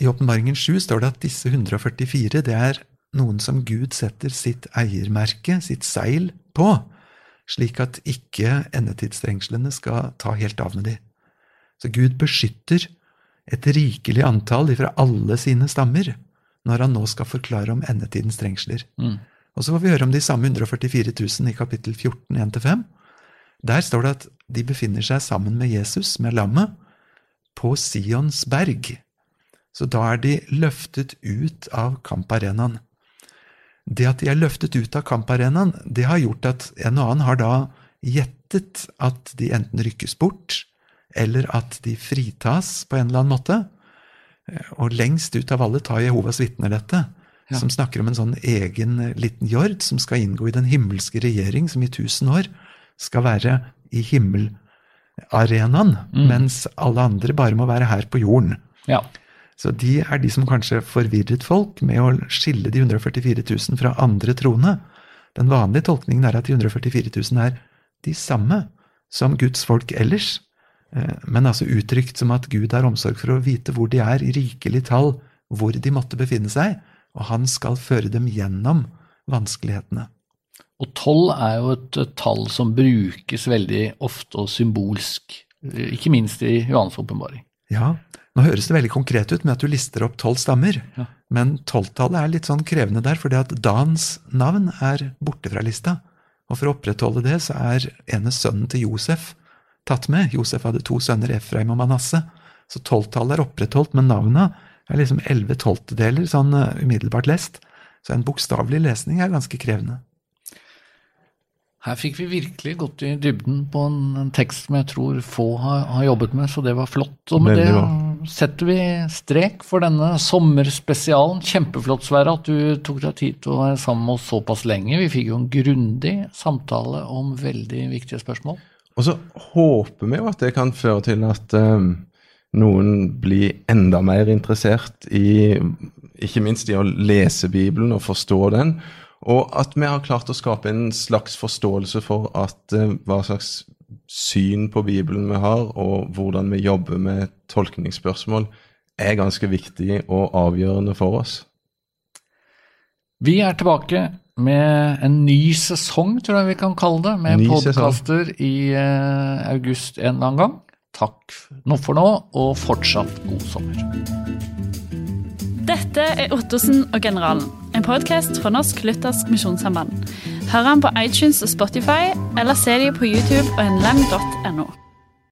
I Åpenbaringen 7 står det at disse 144 det er noen som Gud setter sitt eiermerke, sitt seil, på, slik at ikke endetidstrengslene skal ta helt av med de. Så Gud beskytter et rikelig antall fra alle sine stammer når han nå skal forklare om endetidens trengsler. Mm. Og så får vi høre om de samme 144 000 i kapittel 14, 1-5. Der står det at de befinner seg sammen med Jesus, med lammet, på Sions berg. Så da er de løftet ut av kamparenaen. Det at de er løftet ut av kamparenaen, det har gjort at en og annen har da gjettet at de enten rykkes bort, eller at de fritas på en eller annen måte. Og lengst ut av alle tar Jehovas vitner dette, Ja. som snakker om en sånn egen eh, liten jord som skal inngå i den himmelske regjering, som i tusen år skal være i himmelarenaen, mens alle andre bare må være her på jorden. Ja. Så de er de som kanskje forvirret folk med å skille de 144 000 fra andre troende. Den vanlige tolkningen er at de 144 000 er de samme som Guds folk ellers, eh, men altså uttrykt som at Gud har omsorg for å vite hvor de er i rikelig tall, hvor de måtte befinne seg, og han skal føre dem gjennom vanskelighetene. Og tolv er jo et tall som brukes veldig ofte og symbolsk, ikke minst i Johans åpenbaring. Ja, nå høres det veldig konkret ut med at du lister opp tolv stammer, Ja. men tolvtallet er litt sånn krevende der, fordi at Dans navn er borte fra lista. Og for å opprettholde det, så er ene sønnen til Josef tatt med. Josef hadde to sønner, Efraim og Manasseh. Så tolvtallet er opprettholdt, men navna er liksom elleve tolvtedeler, sånn umiddelbart lest. Så en bokstavelig lesning er ganske krevende. Her fikk vi virkelig gått i dybden på en, en tekst som jeg tror få har, har jobbet med, så det var flott. Og med det setter vi strek for denne sommerspesialen. Kjempeflott, Sverre, at du tok deg tid til å være sammen med oss såpass lenge. Vi fikk jo en grundig samtale om veldig viktige spørsmål. Og så håper vi jo at det kan føre til at eh, noen blir enda mer interessert i Ikke minst i å lese Bibelen og forstå den. Og at vi har klart å skape en slags forståelse for at eh, hva slags syn på Bibelen vi har, og hvordan vi jobber med tolkningsspørsmål, er ganske viktig og avgjørende for oss. Vi er tilbake med en ny sesong, tror jeg vi kan kalle det, med podkaster i eh, august en eller annen gang. Takk for nå, og fortsatt god sommer. Dette er Ottosen og generalen, en podkast fra Norsk Luthersk Misjonssamband. Hør den på iTunes og Spotify, eller se dem på YouTube og nlm.no.